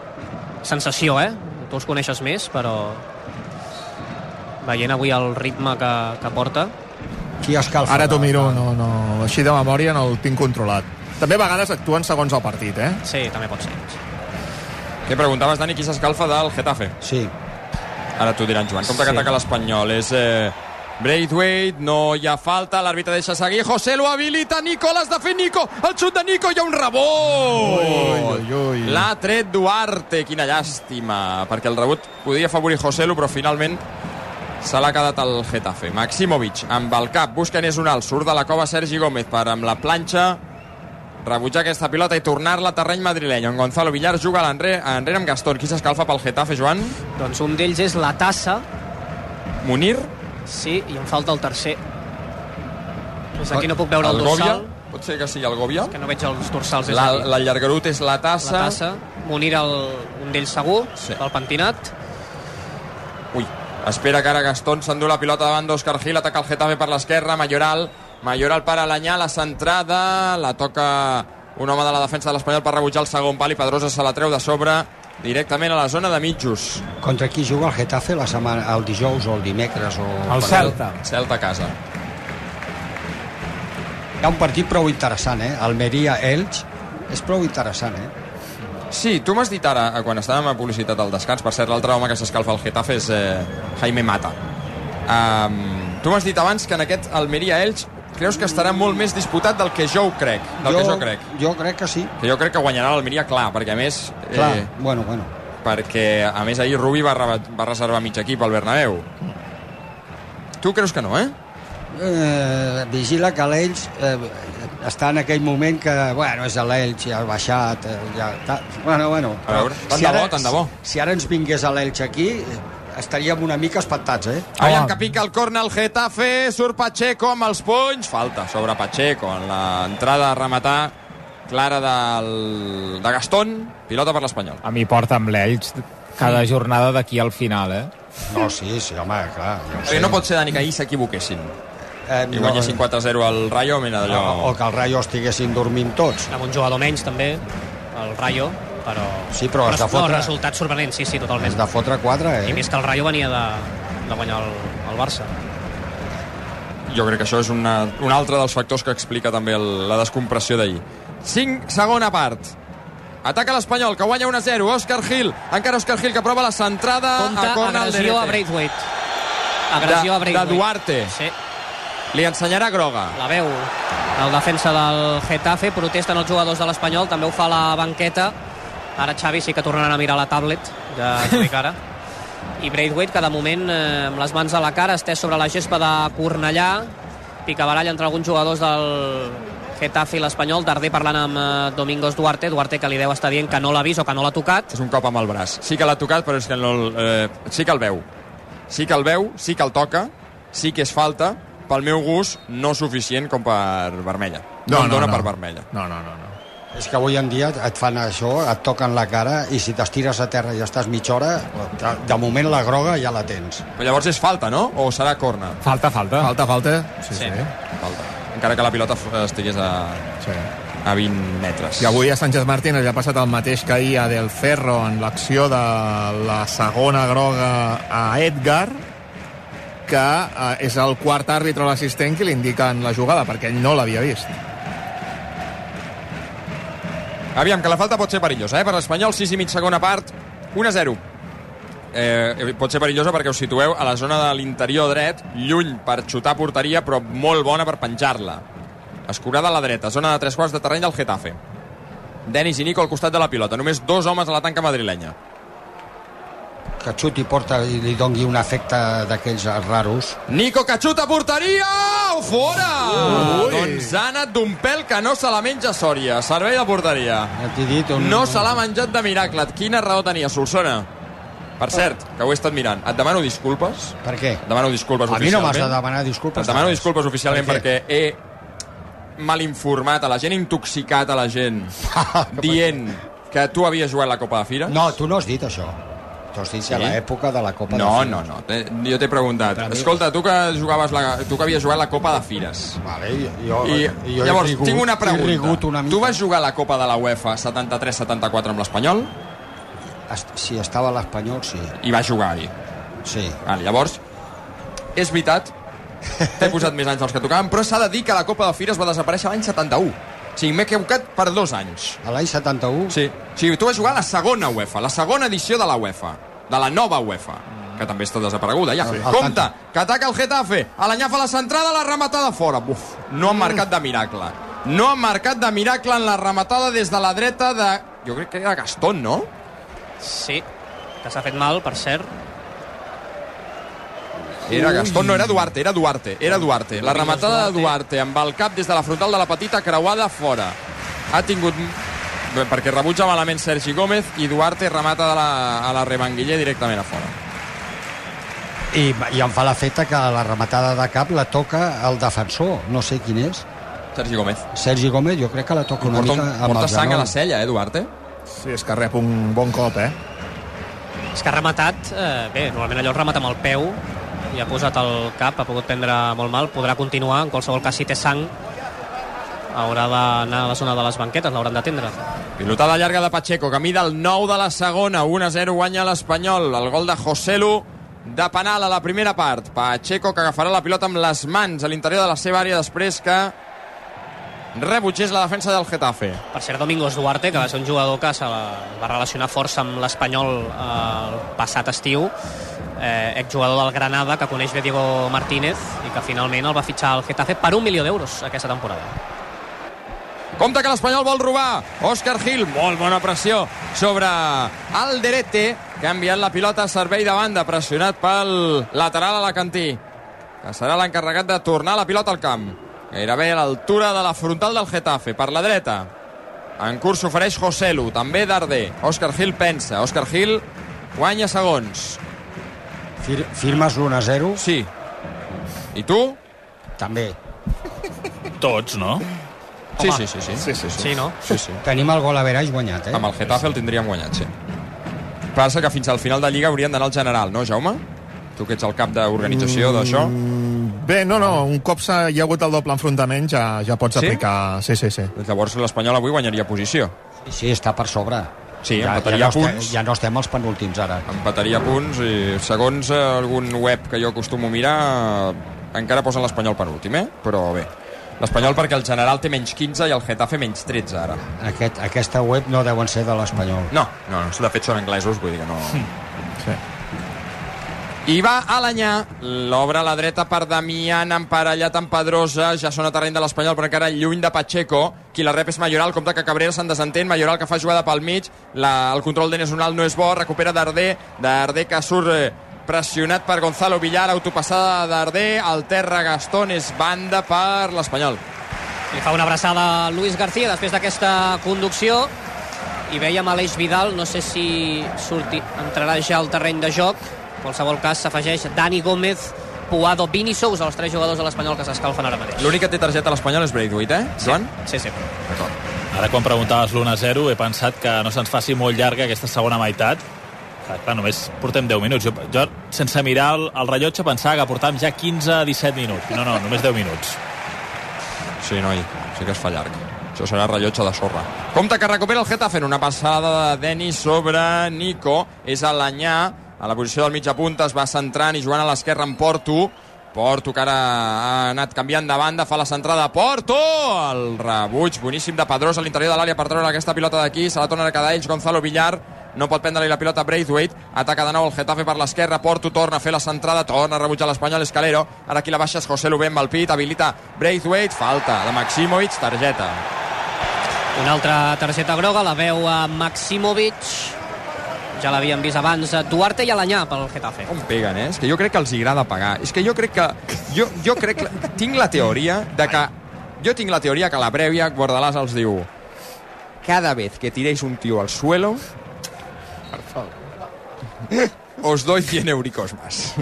Sensació, eh? Tu els coneixes més, però veient avui el ritme que, que porta... Qui escalfa? Ara t'ho miro, no, no, així de memòria no el tinc controlat. També a vegades actuen segons el partit, eh? Sí, també pot ser. Què preguntaves, Dani, qui s'escalfa del Getafe? Sí. Ara t'ho diran, Joan. Com que Sí. ataca l'Espanyol? És eh, Braithwaite, no hi ha falta, l'àrbitre deixa seguir, José lo habilita, Nico, l'has de fer, Nico, el xut de Nico, hi ha un rebot! L'ha tret Duarte, quina llàstima, perquè el rebot podia afavorir José Lu, però finalment se l'ha quedat el Getafe. Maximovic, amb el cap, busca Enes Unal, surt de la cova Sergi Gómez per amb la planxa rebutjar aquesta pilota i tornar-la a terreny madrileny, on Gonzalo Villar juga a l'enrere enrere amb Gastón. Qui s'escalfa pel Getafe, Joan? Doncs un d'ells és la tassa, Munir? Sí, i em falta el tercer. Des d'aquí no puc veure el, el dorsal, Pot ser que sigui el Gòvia? que no veig els dorsals La, la llargarut és la tassa. La tassa, Munir el, un d'ells segur, Sí. el pentinat. Ui, espera que ara Gastón s'endú la pilota davant d'Òscar Gil, ataca el Getafe per l'esquerra, Mayoral, Mayoral per Alanyà, la centrada, la toca un home de la defensa de l'Espanyol per rebutjar el segon pal i Pedrosa se la treu de sobre directament a la zona de mitjos. Contra qui juga el Getafe la setmana, el dijous o el dimecres? O... El Celta. Celta a casa. Hi ha un partit prou interessant, eh? Almeria-Elx. És prou interessant, eh? Sí, tu m'has dit ara, eh, quan estàvem a publicitat al descans, per cert, l'altre home que s'escalfa al Getafe és eh, Jaime Mata. Um, tu m'has dit abans que en aquest Almeria-Elx creus que estarà molt més disputat del que jo ho crec, del jo, que jo crec. Jo crec que sí. Que jo crec que guanyarà l'Almeria, clar, perquè a més... Clar, bueno, bueno. perquè a més ahir Rubi va, re- va reservar mig equip al Bernabéu. Tu creus que no, eh? Eh, vigila que l'Elx eh, està en aquell moment que, bueno, és l'Elx, ja ha baixat, eh, ja... Ta... Bueno, bueno. A veure, tant de bo, tant de bo. Si ara ens vingués a l'Elx aquí, eh, estaríem una mica espantats, eh? Aviam que pica el corna el Getafe, surt Pacheco amb els punys, falta sobre Pacheco en l'entrada a rematar clara del, de Gastón, pilota per l'Espanyol. A mi porta amb l'Elx cada jornada d'aquí al final, eh? No, sí, sí, home, clar. Ja ho Sí. no pot ser, Dani, que ahir s'equivoquessin. Eh, I guanyessin 4-0 al Rayo, mira O, d'allò... o que el Rayo estiguessin dormint tots. Amb un jugador menys, també, el Rayo, però... Sí, però has de No, fotre- resultat sorprenent, sí, sí, totalment. Has de fotre 4, I eh? més que el Rayo venia de, de guanyar el, el Barça. Jo crec que això és una, un altre dels factors que explica també el, la descompressió d'ahir. 5, segona part. Ataca l'Espanyol, que guanya 1-0. Òscar Gil, encara Òscar Gil, que prova la centrada Compte, a corna al agressió a. Braithwaite. Agressió De- a Braithwaite. de Duarte. Sí, Li ensenyarà groga. la veu el defensa del Getafe, protesten els jugadors de l'Espanyol, també ho fa la banqueta. Ara Xavi sí que tornaran a mirar la tablet, ja t'ho dic ara. I Braithwaite, que de moment eh, amb les mans a la cara, estès sobre la gespa de Cornellà, picabarall entre alguns jugadors del Getafe i l'Espanyol, Darder parlant amb eh, Domingos Duarte, Duarte que li deu estar dient que no l'ha vist o que no l'ha tocat. És un cop amb el braç. Sí que l'ha tocat, però és que no, el- eh, sí que el veu. Sí que el veu, sí que el toca, sí que és falta, pel meu gust, no suficient com per vermella. No, em dona per vermella. No, no, no. no. És que avui en dia et fan això, et toquen la cara i si t'estires a terra i estàs mitja hora, de moment la groga ja la tens. Però llavors és falta, no? O serà corna? Falta, falta. Falta, falta. Sí, Sí. sí. Falta. Encara que la pilota estigués a, sí. a 20 metres. I avui a Sánchez Martínez li ha passat el mateix que ahir a Del Ferro en l'acció de la segona groga a Edgar, que eh, és el quart àrbitre l'assistent que li indiquen la jugada, perquè ell no l'havia vist. Aviam, que la falta pot ser perillosa, eh? Per l'Espanyol, 6 i mig segona part, 1-0. Eh, pot ser perillosa perquè us situeu a la zona de l'interior dret, lluny per xutar a porteria, però molt bona per penjar-la. Escurada a la dreta, zona de tres quarts de terreny del Getafe. Denis i Nico al costat de la pilota, només dos homes a la tanca madrilenya. Que xuti porta i li dongui un efecte d'aquells raros. Nico que xuta a porteria! O fora! Ui. Doncs ha anat d'un pèl que no se la menja Sòria. Servei de porteria. Ja t'he dit... Un... No se l'ha menjat de miracle. Quina raó tenia, Solsona? Per cert, que ho he estat mirant. Et demano disculpes. Per què? Et demano disculpes A mi no m'has oficialment. de demanar disculpes. Et demano disculpes oficialment Per perquè he mal informat, a la gent intoxicat, a la gent, dient que tu havies jugat la Copa de Fires? No, tu no has dit això. Tu has dit Sí? a l'època de la Copa No, de no, Fires. no. Te- Jo t'he preguntat. Escolta, tu que jugaves la, tu que havies jugat la Copa de Fires. Vale, jo, I, jo llavors, rigut- tinc una pregunta. una mica. tu vas jugar la Copa de la UEFA 73-74 amb l'Espanyol? Est- Si estava l'Espanyol, sí. I vas jugar-hi? Sí. Vale, llavors, és veritat, t'he posat més anys dels que tocaven, però s'ha de dir que la Copa de Fires va desaparèixer l'any 71. O sigui, m'he equivocat per dos anys. A l'any 71? Sí. O sigui, tu vas jugar a la segona UEFA, la segona edició de la UEFA, de la nova UEFA, que també està desapareguda ja. Sí. Compte, que ataca el Getafe, a l'enyafa la centrada, la rematada fora. Buf, no han marcat de miracle. No han marcat de miracle en la rematada des de la dreta de... Jo crec que era Gastón, no? Sí, que s'ha fet mal, per cert. Era Gastón, no, era Duarte, era Duarte, era Duarte. La rematada de Duarte amb el cap des de la frontal de la petita creuada fora. Ha tingut... Perquè rebutja malament Sergi Gómez i Duarte remata de la, a la Remanguiller directament a fora. I, I em fa l'efecte que la rematada de cap la toca el defensor, no sé quin és. Sergi Gómez. Sergi Gómez, jo crec que la toca una Porta, mica amb porta el sang a la cella, eh, Duarte? Sí, és que rep un bon cop, eh? És que ha rematat, eh, bé, normalment allò es remata amb el peu, i ha posat el cap, ha pogut prendre molt mal, podrà continuar, en qualsevol cas si té sang, haurà d'anar a la zona de les banquetes, l'hauran d'atendre. Pilotada llarga de Pacheco, camí del 9 de la segona, 1-0 guanya l'Espanyol. El gol de Joselu de penal a la primera part. Pacheco que agafarà la pilota amb les mans a l'interior de la seva àrea després que rebutgés la defensa del Getafe. Per cert, Domingos Duarte, que va ser un jugador que se va relacionar força amb l'Espanyol eh, el passat estiu, eh, exjugador del Granada, que coneix bé Diego Martínez i que finalment el va fitxar al Getafe per un milió d'euros aquesta temporada. Compte que l'Espanyol vol robar. Òscar Gil, molt bona pressió sobre Alderete, que ha enviat la pilota a servei de banda, pressionat pel lateral alacantí, que serà l'encarregat de tornar la pilota al camp. Gairebé a l'altura de la frontal del Getafe, per la dreta. En curs s'ofereix Joselu, també Darder. Òscar Gil pensa. Òscar Gil guanya segons. Fir firmes l'1-0? Sí. I tu? També. Tots, no? Sí, Home. sí, sí, sí. Sí, sí, sí. Sí, no? Sí, sí. Tenim el gol a veraix guanyat, eh? Amb el Getafe el tindríem guanyat, sí. Passa que fins al final de Lliga haurien d'anar al general, no, Jaume? Tu que ets el cap d'organització d'això. Bé, no, no, un cop hi ha hagut el doble enfrontament ja, ja pots Sí? aplicar... Sí, sí, sí. Llavors l'Espanyol avui guanyaria posició. Sí, sí, està per sobre. Sí, ja, ja, empataria no estem, punts. ja no estem als penúltims ara. Empataria punts i segons eh, algun web que jo acostumo a mirar encara posen l'Espanyol per últim, eh? Però bé. L'Espanyol perquè el general té menys 15 i el Getafe menys 13 ara. Aquest, aquesta web no deuen ser de l'Espanyol. No, no, no, de fet són anglesos, vull dir que no... Sí. I va a l'anyà, l'obre a la dreta per Damián, emparellat amb Pedrosa, ja són a terreny de l'Espanyol, però encara lluny de Pacheco, qui la rep és Mayoral, compte que Cabrera se'n desentén, Mayoral que fa jugada pel mig, la, el control d'Enes Unal no és bo, recupera Darder, Darder que surt eh, pressionat per Gonzalo Villar, autopassada de Darder, al terra Gastón, és banda per l'Espanyol. Li fa una abraçada a Luis García després d'aquesta conducció i veiem Aleix Vidal, no sé si surti, entrarà ja al terreny de joc qualsevol cas s'afegeix Dani Gómez Puado, Vini Sous, els tres jugadors de l'Espanyol que s'escalfen ara mateix. L'únic que té targeta a l'Espanyol és Braithwaite, eh, Joan? Sí, sí. D'acord. Ara, quan preguntaves l'1-0, he pensat que no se'ns faci molt llarga aquesta segona meitat. Clar, clar, només portem 10 minuts. Jo, jo sense mirar el, el rellotge, pensava que portàvem ja 15-17 minuts. No, no, només 10 minuts. Sí, noi, sí que es fa llarg. Això serà rellotge de sorra. Compte que recupera el Getafe en una passada de Denis sobre Nico. És a l'Anyà, a la posició del mitja punta, es va centrant i jugant a l'esquerra en Porto. Porto que ara ha anat canviant de banda, fa la centrada Porto! El rebuig boníssim de Pedrós a l'interior de l'àrea per treure aquesta pilota d'aquí, se la torna a quedar ells, Gonzalo Villar. No pot prendre-li la pilota Braithwaite, ataca de nou el Getafe per l'esquerra, Porto torna a fer la centrada, torna a rebutjar l'Espanyol Escalero, ara aquí la baixa és José Lubén amb el pit, habilita Braithwaite, falta de Maximovic, targeta. Una altra targeta groga, la veu a Maximovic, ja l'havíem vist abans, a Duarte i Alanyà pel Getafe. Com peguen, eh? És que jo crec que els agrada pagar. És que jo crec que... Jo, jo crec que... Tinc la teoria de que... Jo tinc la teoria que a la prèvia Bordalàs els diu cada vez que tiréis un tío al suelo os doy 100 euricos más.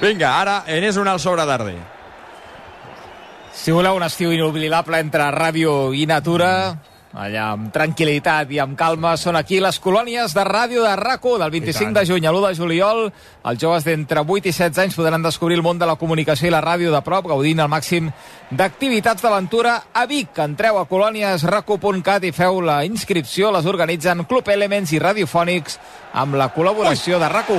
Vinga, ara Enes un al sobre Darder. Si voleu un estiu inoblidable entre ràdio i natura, allà amb tranquil·litat i amb calma, són aquí les colònies de ràdio de rac del 25 de juny a l'1 de juliol. Els joves d'entre 8 i 16 anys podran descobrir el món de la comunicació i la ràdio de prop, gaudint al màxim d'activitats d'aventura a Vic. Entreu a colòniesraco.cat i feu la inscripció. Les organitzen Club Elements i Radiofònics amb la col·laboració de rac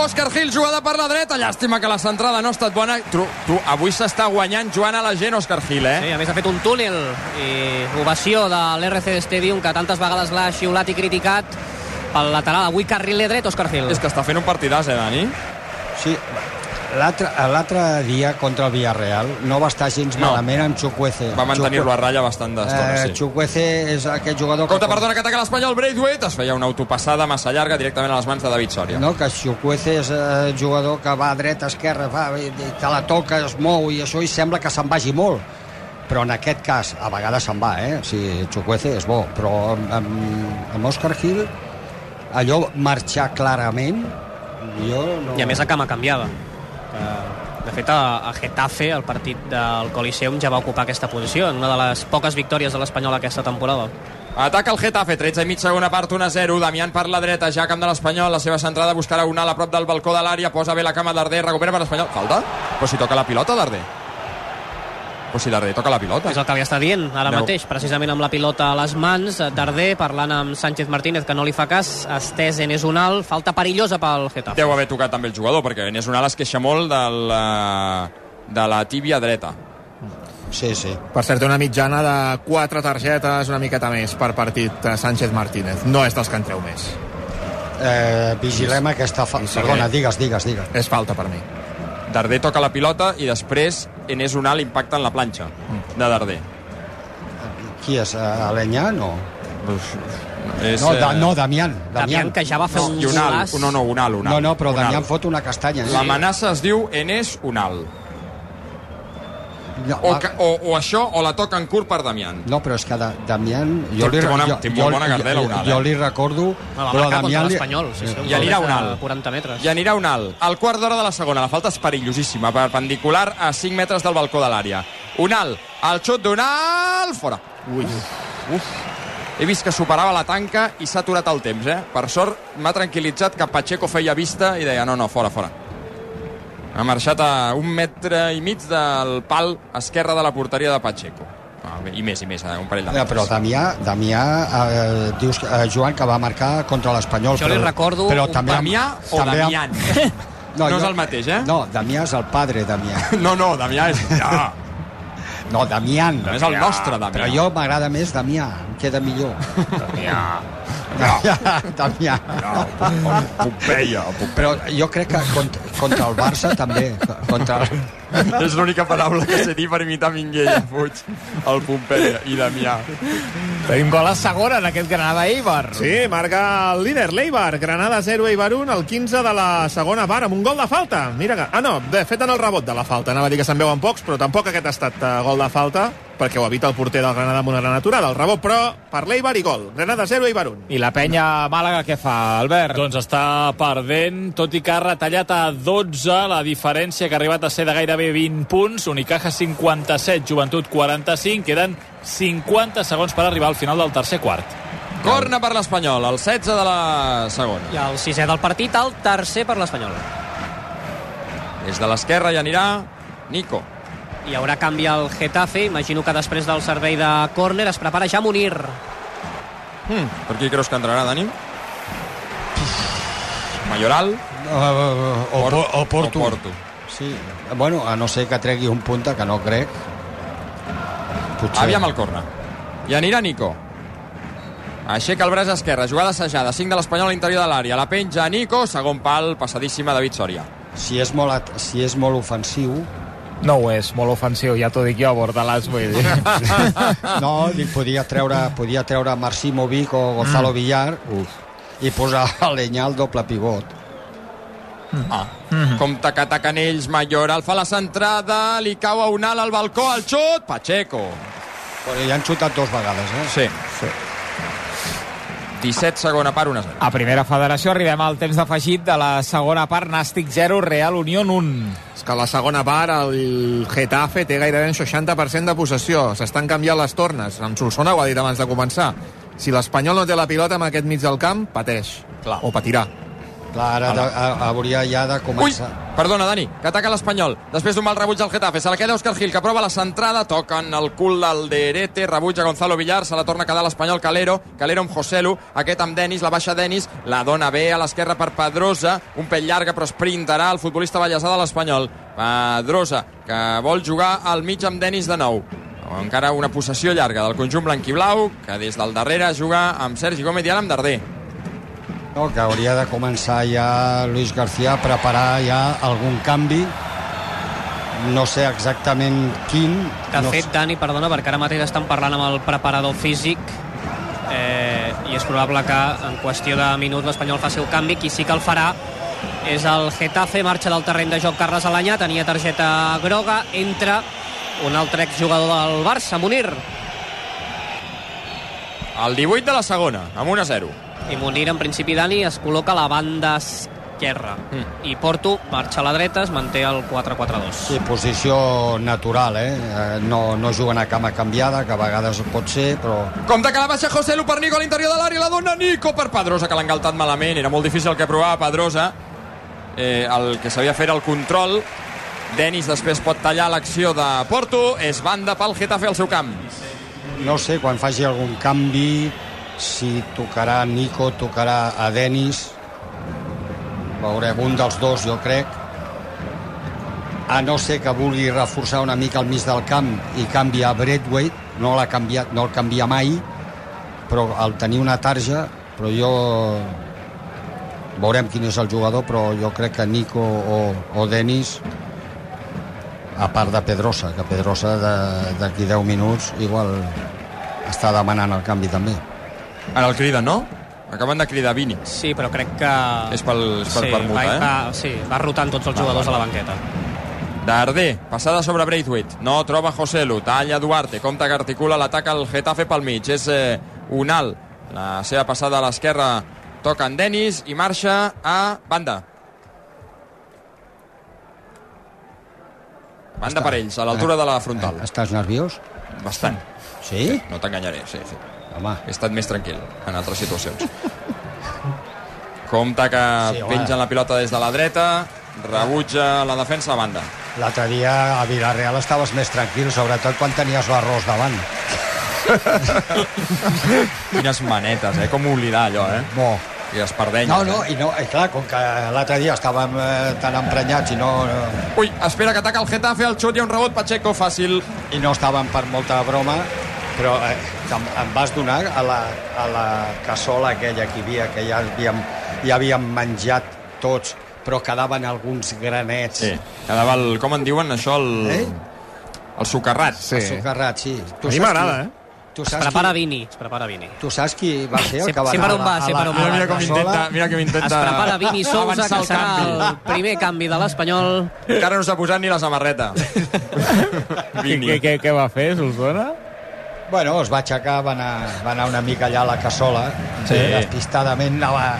Òscar Gil, jugada per la dreta. Llàstima que la centrada no ha estat bona. Tu, tu avui s'està guanyant jugant a la gent, Òscar Gil, eh? Sí, a més ha fet un túnel i ovació de l'RC Stadium que tantes vegades l'ha xiulat i criticat pel lateral. Avui carril dret, Òscar Gil. És que està fent un partidàs, eh, Dani? Sí, l'altre dia contra el Villarreal no va estar gens No. malament amb Chukwueze. Va mantenir-lo a ratlla bastant d'estona, Eh, sí. Chukwueze és aquest jugador Compte, que... perdona, que ataca l'Espanyol, Braithwaite. Es feia una autopassada massa llarga directament a les mans de David Soria. No, que Chukwueze és eh, jugador que va a dreta, esquerra, va, te la toca, es mou i això i sembla que se'n vagi molt. Però en aquest cas, a vegades se'n va, eh? O sigui, Chukwueze és bo, però amb, amb, amb Òscar Gil allò marxar clarament jo no... I a més a cama canviada. Eh, De fet, a, Getafe, el partit del Coliseum, ja va ocupar aquesta posició, en una de les poques victòries de l'Espanyol aquesta temporada. Ataca el Getafe, 13 i mig, segona part, 1-0. Damián per la dreta, ja camp de l'Espanyol. La seva centrada buscarà una a prop del balcó de l'àrea. Posa bé la cama Darder, recupera per l'Espanyol. Falta? Però si toca la pilota, Darder. Però si Darder toca la pilota. És el que li està dient ara Aneu. mateix, precisament amb la pilota a les mans. Darder parlant amb Sánchez Martínez, que no li fa cas, estès en és unal, falta perillosa pel Getafe. Deu haver tocat també el jugador, perquè Enes Unal es queixa molt del, eh, de la tíbia dreta. Sí, sí. Per cert, té una mitjana de 4 targetes, una miqueta més per partit eh, Sánchez Martínez. No és dels que en treu més. Eh, vigilem aquesta... Fa... sí. Perdona, digues, digues, digues. És falta per mi. Darder toca la pilota i després Enes Unal impacta en la planxa de Darder. Qui és? Eh, Alenyà? No. És, no, da, eh, no, Damián. Damián, que ja va fer un I Unal, golaç. no, no, Unal, Unal. No, no, però. Damián fot una castanya. eh? L'amenaça es diu Enes Unal. No, O, que, o, o això, o la toca en curt per Damián. No, però és que da, Damián... Jo Té li, bona- jo, té molt bona gardela, jo, Unal, jo eh? li recordo... No, va però Damián li- l'Espanyol. Sí, sí, un I anirà un alt. 40 metres. I anirà un alt. Al quart d'hora de la segona. La falta és perillosíssima, perpendicular a 5 metres del balcó de l'àrea. Un alt. El xut d'un alt. Fora. Ui. Uf. He vist que superava la tanca i s'ha aturat el temps, eh? Per sort m'ha tranquil·litzat que Pacheco feia vista i deia no, no, fora, fora. Ha marxat a un metre i mig del pal esquerre de la porteria de Pacheco. Ah, I més, i més, eh? un parell de Ja, però Damià, Damià eh, dius, eh, Joan, que va marcar contra l'Espanyol. Jo li però- recordo però un també, Damià o també- Damián? No és el mateix, eh? No, Damià és el padre Damià. No, no, Damià és... Ja. No, Damián. No és el nostre Damià. Però jo m'agrada més Damià, queda millor. Damià. Damià. No, Pompeia. Però jo crec que contra, contra el Barça també. Contra el... És l'única paraula que sé dir per imitar Minguella, Puig. El Pompeia i Damià. Tenim gol a segona en aquest Granada-Eibar. Sí, marca el líder, l'Eibar. Granada 0, Eibar 1, el 15 de la segona part, amb un gol de falta. Mira que... Ah, no, bé, fet en el rebot de la falta. Anava a dir que se'n veuen pocs, però tampoc aquest ha estat uh, gol de falta, perquè ho evita el porter del Granada amb una gran aturada. El rebot, però, per l'Eibar i gol. Granada 0, Eibar 1. I la penya Màlaga què fa, Albert? Doncs està perdent, tot i que ha retallat a 12 la diferència que ha arribat a ser de gairebé 20 punts. Unicaja 57, Joventut 45. Queden 50 segons per arribar al final del tercer quart. Corna per l'Espanyol, el 16 de la segona. I el sisè del partit, el tercer per l'Espanyol. Des de l'esquerra hi anirà Nico. Hi haurà canvi al Getafe. Imagino que després del servei de córner es prepara ja Munir. Hmm, per qui creus que entrarà, Dani? Mayoral? Uh, o, Porto. o, Porto. O Porto. Sí, bueno, a no ser que tregui un punta, que no crec. Potser. Aviam el corna. I anirà Nico. Aixeca el braç esquerre, jugada assajada, 5 de l'Espanyol a l'interior de l'àrea. La penja Nico, segon pal, passadíssima David Soria. Si és molt, si és molt ofensiu, No ho és, molt ofensiu, ja t'ho dic jo, Bordalàs, vull dir. no, dic, podia treure, podia treure Marcimovic o Gonzalo Mm. Villar Uf. i posar a Lenyà al doble pivot. Ah. Compte que ataquen ells, Mayoral fa la centrada, li cau a un al balcó, al xut, Pacheco. Però ja han xutat dos vegades, eh? Sí. sí. 17, segona part, 1 0. A primera federació arribem al temps d'afegit de la segona part, Nàstic 0, Real Unión 1. És que a la segona part el Getafe té gairebé un 60% de possessió. S'estan canviant les tornes. En Solsona ho ha dit abans de començar. Si l'Espanyol no té la pilota en aquest mig del camp, pateix. Clar. O patirà. Clar, ara de, a, hauria ja de Ui, començar... perdona, Dani, que ataca l'Espanyol. Després d'un mal rebuig del Getafe, se la queda Òscar Gil, que prova la centrada, toquen el cul del Derete, rebutja Gonzalo Villar, se la torna a quedar l'Espanyol Calero, Calero amb Joselu, aquest amb Denis, la baixa Denis, la dona bé a l'esquerra per Pedrosa, un pell llarga però sprintarà el futbolista ballesà de l'Espanyol. Pedrosa, que vol jugar al mig amb Denis de nou. Encara una possessió llarga del conjunt blanquiblau, que des del darrere juga amb Sergi Gómez i ara amb Darder. No, que hauria de començar ja Luis García a preparar ja algun canvi no sé exactament quin De no fet, Dani, perdona, perquè ara mateix estan parlant amb el preparador físic eh, i és probable que en qüestió de minuts l'Espanyol faci el canvi. Qui sí que el farà és el Getafe, marxa del terreny de joc Carles Alanyà, tenia targeta groga, entra un altre exjugador del Barça, Munir. El 18 de la segona, amb 1 a 0. I Munir, en principi, Dani, es col·loca a la banda esquerra. Mm. I Porto marxa a la dreta, es manté el 4-4-2. Sí, posició natural, eh? Eh, No, no juguen a cama canviada, que a vegades pot ser, però... Compte que la baixa José Lu per Nico a l'interior de l'àrea, la dona Nico per Pedrosa, que l'ha engaltat malament. Era molt difícil el que provava Pedrosa. Eh, el que s'havia fet era el control. Denis després pot tallar l'acció de Porto. És banda pel Getafe al seu camp. No sé, quan faci algun canvi, si tocarà Nico, tocarà a Denis, veurem un dels dos, jo crec, a no ser que vulgui reforçar una mica el mig del camp i canvi a Braithwaite, no l'ha canviat, no el canvia mai, però al tenir una tarja, però jo veurem quin és el jugador, però jo crec que Nico o, o Denis a part de Pedrosa, que Pedrosa d'aquí 10 minuts igual està demanant el canvi també. Ara el criden, no? Acaben de cridar Vini. Sí, però crec que... És pel, és pel sí, permut, va, eh? va, sí, va rotant tots els Va, jugadors va, a la banqueta. Darder, passada sobre Braithwaite. No troba Joselu, talla Duarte. Compte que articula l'atac al Getafe pel mig. És eh, Unal. La seva passada a l'esquerra toca en Denis i marxa a banda. Banda per ells, a l'altura de la frontal. Estàs nerviós? Bastant. Sí? No t'enganyaré, sí, sí. Home. He estat més tranquil en altres situacions. Compte que Sí, home. pengen la pilota des de la dreta, rebutja la defensa a banda. L'altre dia a Villarreal estaves més tranquil, sobretot quan tenies l'arròs davant. Quines manetes, eh? Com oblidar allò, eh? Bo. I espardenyes. No, no, Eh? i, no, i clar, com que l'altre dia estàvem eh, tan emprenyats i no, no, Ui, espera que ataca el Getafe, el xut i un rebot Pacheco fàcil. i no estàvem per molta broma, però eh, em, em vas donar a la, a la cassola aquella que hi havia, que ja havíem, ja havíem menjat tots, però quedaven alguns granets. Sí, quedava el... Com en diuen això? El, Eh? el socarrat. Sí. El socarrat, sí. A mi m'agrada, eh? Tu Es saps prepara qui, Vini, es prepara Vini. tu saps qui va ser el que va per anar on va, a la, a la, Mira com intenta, mira com intenta Es prepara Vini Sousa, que el serà canvi. el primer canvi de l'Espanyol. Encara no s'ha posat ni la samarreta. Vini. què, què, què va fer, Solsona? Bueno, es va aixecar, va anar, va anar una mica allà a la cassola, Sí. despistadament anava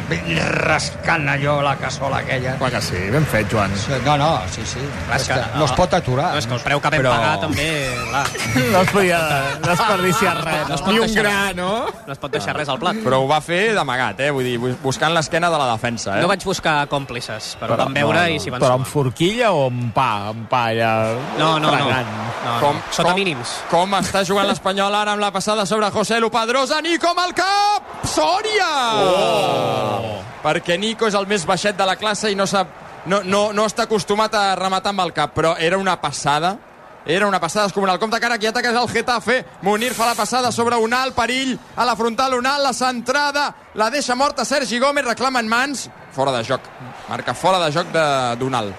rascant allò la cassola aquella. Clar que sí, ben fet, Joan. Sí, No, no, sí, sí. Clar, És que no es pot aturar. No, és que el preu que vam Però- pagar també... Clar, No es podia desperdiciar res. no es No? pot Ni un deixar- gra, no? No es pot deixar res al plat. Però ho va fer d'amagat, eh? Vull dir, bu- buscant l'esquena de la defensa, eh? No vaig buscar còmplices, però, Però- vam veure no, no. i s'hi van Però amb forquilla o amb pa? Amb pa allà No, no, no. fregant? no, no. Com- Sota com- mínims. Com està jugant l'Espanyol ara amb la passada sobre José Lu Pedrosa, Nico amb el cap! Sòria! Oh! Perquè Nico és el més baixet de la classe i no sap... No, no, no està acostumat a rematar amb el cap, però era una passada era una passada descomunal. Compte que ara qui ataca és el Getafe. Munir fa la passada sobre Unal, perill a la frontal Unal, la centrada, la deixa morta Sergi Gómez, reclama en mans. Fora de joc. Marca fora de joc de d'Unal.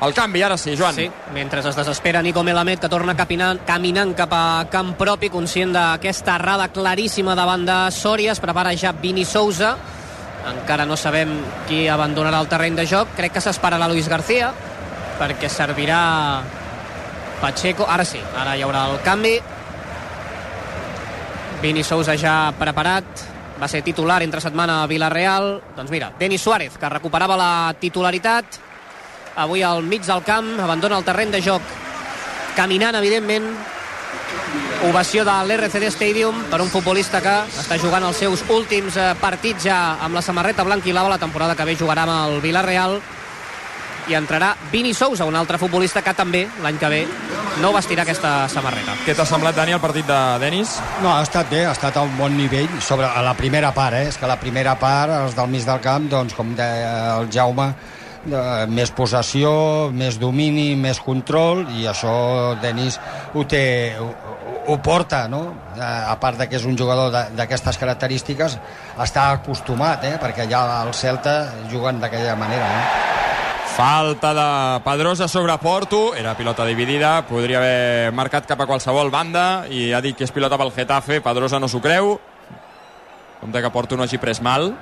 El canvi, ara sí, Joan. Sí, mentre es desespera Nico Melamed, que torna caminant, caminant cap a camp propi, conscient d'aquesta errada claríssima de Sòria. Es prepara ja Vini Sousa. Encara no sabem qui abandonarà el terreny de joc. Crec que s'esperarà Luis García, perquè servirà Pacheco. Ara sí, ara hi haurà el canvi. Vini Sousa ja preparat. va ser titular entre setmana a Villarreal. Doncs mira, Denis Suárez, que recuperava la titularitat, avui al mig del camp, abandona el terreny de joc, caminant, evidentment, ovació de l'RCD Stadium per un futbolista que està jugant els seus últims eh, partits ja amb la samarreta blanca i blava la temporada que ve jugarà amb el Villarreal i entrarà Vini Sousa, un altre futbolista que també l'any que ve no vestirà aquesta samarreta. Què t'ha semblat, Dani, el partit de Denis? No, ha estat bé, ha estat a un bon nivell sobre a la primera part, eh? és que la primera part, els del mig del camp, doncs, com deia el Jaume, de, més possessió, més domini, més control, i això Denis ho té, ho, ho porta, no? A part de que és un jugador de- d'aquestes característiques, està acostumat, eh? perquè ja al Celta juguen d'aquella manera. Eh? Falta de Pedrosa sobre Porto, era pilota dividida, podria haver marcat cap a qualsevol banda i ha dit que és pilota pel Getafe, Pedrosa no s'ho creu. Compte que Porto no hagi pres mal.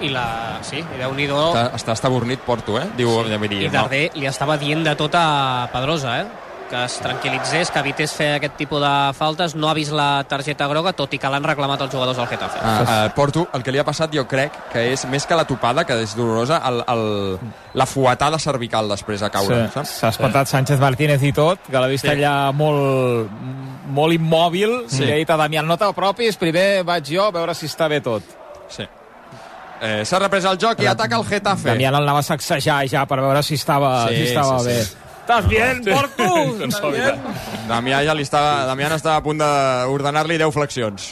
I la... Sí, i déu nhi Està, està estabornit Porto, eh? Diu, sí. dir, I Darder li estava dient de tot a Pedrosa, eh? que es tranquil·litzés, que evités fer aquest tipus de faltes, no ha vist la targeta groga, tot i que l'han reclamat els jugadors del Getafe. Ah, ah, Porto, el que li ha passat jo crec que és més que la topada, que és dolorosa, el, el, la fuetada cervical després a caure. Sí, saps? S'ha espantat Sánchez Martínez i tot, que l'ha vist Sí. allà molt, molt immòbil. Sí. Sí. I ha dit a Damián, no t'apropis, primer vaig jo a veure si està bé tot. Sí. Eh, S'ha reprès el joc i ataca el Getafe. Damián el anava a sacsejar ja per veure si estava, Sí, si estava sí, bé. sí. Estàs bien, bien? Damià ja li estava, Damià estava a punt d'ordenar-li 10 flexions.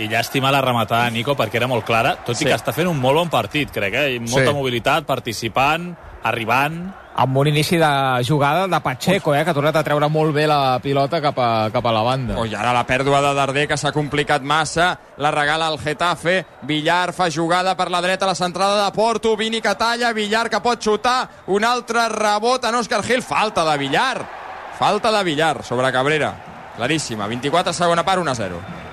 I llàstima la rematada Nico perquè era molt clara, tot Sí. i que està fent un molt bon partit, crec, eh? I molta Sí. mobilitat, participant, arribant... Amb un inici de jugada de Pacheco, eh, que ha tornat a treure molt bé la pilota cap a, cap a la banda. Oh, I ara la pèrdua de Darder, que s'ha complicat massa, la regala al Getafe, Villar fa jugada per la dreta, la centrada de Porto, Vini que talla, Villar que pot xutar, un altre rebot en Òscar Gil, falta de Villar, falta de Villar sobre Cabrera, claríssima, 24 segona part, 1-0.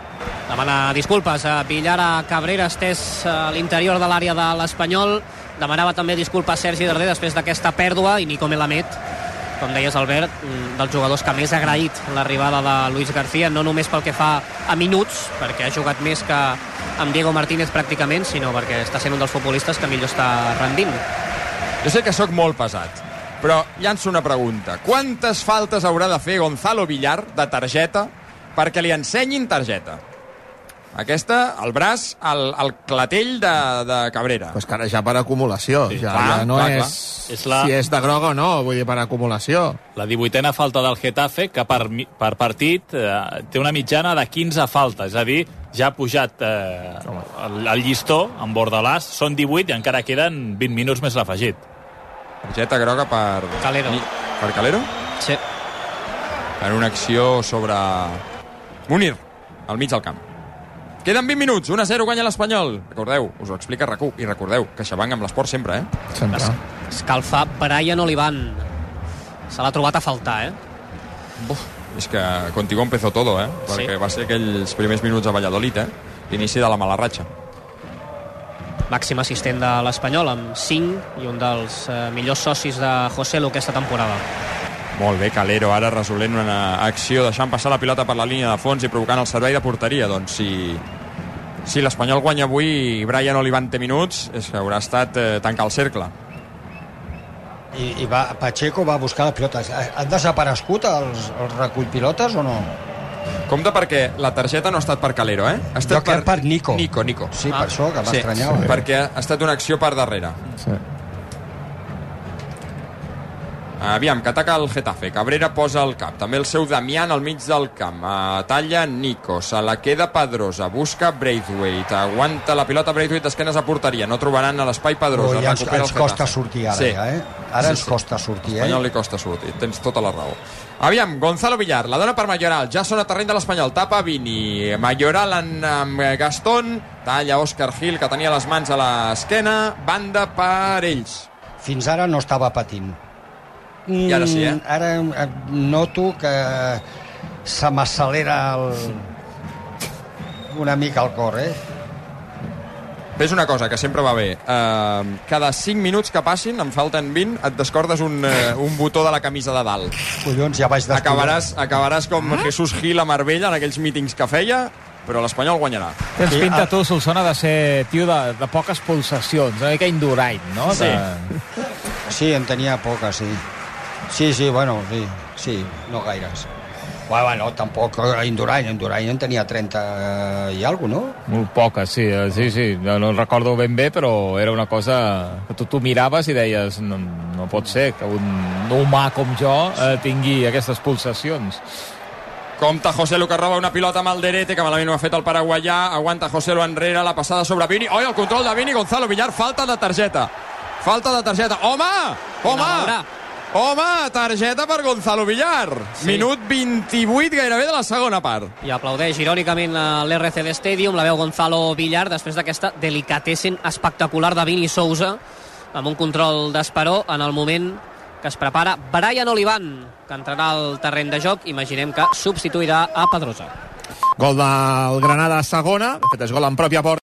Demana disculpes a Villar a Cabrera, estès a l'interior de l'àrea de l'Espanyol. Demanava també disculpes a Sergi Darder després d'aquesta pèrdua i Nico Melamed, com deies Albert, dels jugadors que més ha agraït l'arribada de Luis García, no només pel que fa a minuts, perquè ha jugat més que amb Diego Martínez pràcticament, sinó perquè està sent un dels futbolistes que millor està rendint. Jo sé que sóc molt pesat, però llanço una pregunta. Quantes faltes haurà de fer Gonzalo Villar de targeta perquè li ensenyin targeta? Aquesta, el braç, al, al clatell de, de Cabrera. Pues que ara ja per acumulació. Sí, ja, clar, ja no clar, és, clar. És la- si és de groga o no, vull dir, per acumulació. La 18a falta del Getafe, que per, per partit eh, té una mitjana de 15 faltes, és a dir, ja ha pujat eh, el, el llistó en bordalàs, són 18 i encara queden 20 minuts més l'afegit. Targeta groga per... Calero. Ni- Per Calero? Sí. En una acció sobre Munir, al mig del camp. Queden 20 minuts, 1-0 guanya l'Espanyol. Recordeu, us ho explica rac i recordeu, que Xabanc amb l'esport sempre, eh? Sempre. Escalfa Brian Olivan. Se l'ha trobat a faltar, eh? Buf, és que contigo empezó todo, eh? Perquè va ser aquells primers minuts a Valladolid, eh? L'inici de la mala ratxa. Màxim assistent de l'Espanyol, amb 5 i un dels eh, millors socis de José Lu aquesta temporada. Molt bé, Calero ara resolent una acció, deixant passar la pilota per la línia de fons i provocant el servei de porteria. Doncs si, si l'Espanyol guanya avui i Brian Olivan té minuts, és que haurà estat eh, tancar el cercle. I, i va, Pacheco va buscar la pilota. Han desaparegut els, els recull pilotes o no? Compte perquè la targeta no ha estat per Calero, eh? Ha estat Jo crec per Nico. Nico, Nico. Sí, per això, que m'estranyava. Sí, perquè ha estat una acció per darrere. Sí. Aviam, que ataca el Getafe. Cabrera posa el cap. També el seu Damián al mig del camp. Uh, talla Nico. Se la queda Pedrosa. Busca Braithwaite. Aguanta la pilota Braithwaite d'esquenes a porteria. No trobaran a l'espai Pedrosa. Ui, ens, ens costa sortir ara, ja, eh? Ara ens costa sortir, eh? Espanyol li costa sortir. Tens tota la raó. Aviam, Gonzalo Villar, la dona per Mayoral, ja són a terreny de l'Espanyol, tapa Vini, Mayoral en, amb Gaston, talla Òscar Gil, que tenia les mans a l'esquena, banda per ells. Fins ara no estava patint. I ara sí, eh? Mm, Ara eh, noto que se m'accelera el... una mica el cor, eh? Ves una cosa que sempre va bé. Uh, cada 5 minuts que passin, en falten 20, et descordes un, uh, un botó de la camisa de dalt. Collons, ja vaig descobrir. Acabaràs, acabaràs com Jesús Gil a Marbella en aquells mítings que feia però l'Espanyol guanyarà. Tens Sí, pinta ah. tu, Solsona, de ser tio de, de poques pulsacions, una mica Indurain, no? Sí. De... Sí, en tenia poques, sí. Sí, sí, bueno, sí, sí, no gaires. Bueno, bueno, tampoc eh, Indurain, Indurain en tenia 30 i alguna no? Molt poques, sí, eh, sí, sí. No, no recordo ben bé, però era una cosa que tu, tu miraves i deies no, no pot ser que un humà com jo eh, tingui aquestes pulsacions. Compte José Lu que roba una pilota amb el Derete, que malament ho ha fet el paraguaià. Aguanta José Lu enrere, la passada sobre Vini. Oi, el control de Vini, Gonzalo Villar, falta de targeta. Falta de targeta. Home! Home! Home, targeta per Gonzalo Villar. Sí. Minut 28 gairebé de la segona part. I aplaudeix irònicament l'RCD Stadium, la veu Gonzalo Villar, després d'aquesta delicatessen espectacular de Vini Sousa, amb un control d'esperó en el moment que es prepara Brian Olivan, que entrarà al terreny de joc, imaginem que substituirà a Pedrosa. Gol del Granada a segona, de fet és gol en pròpia porta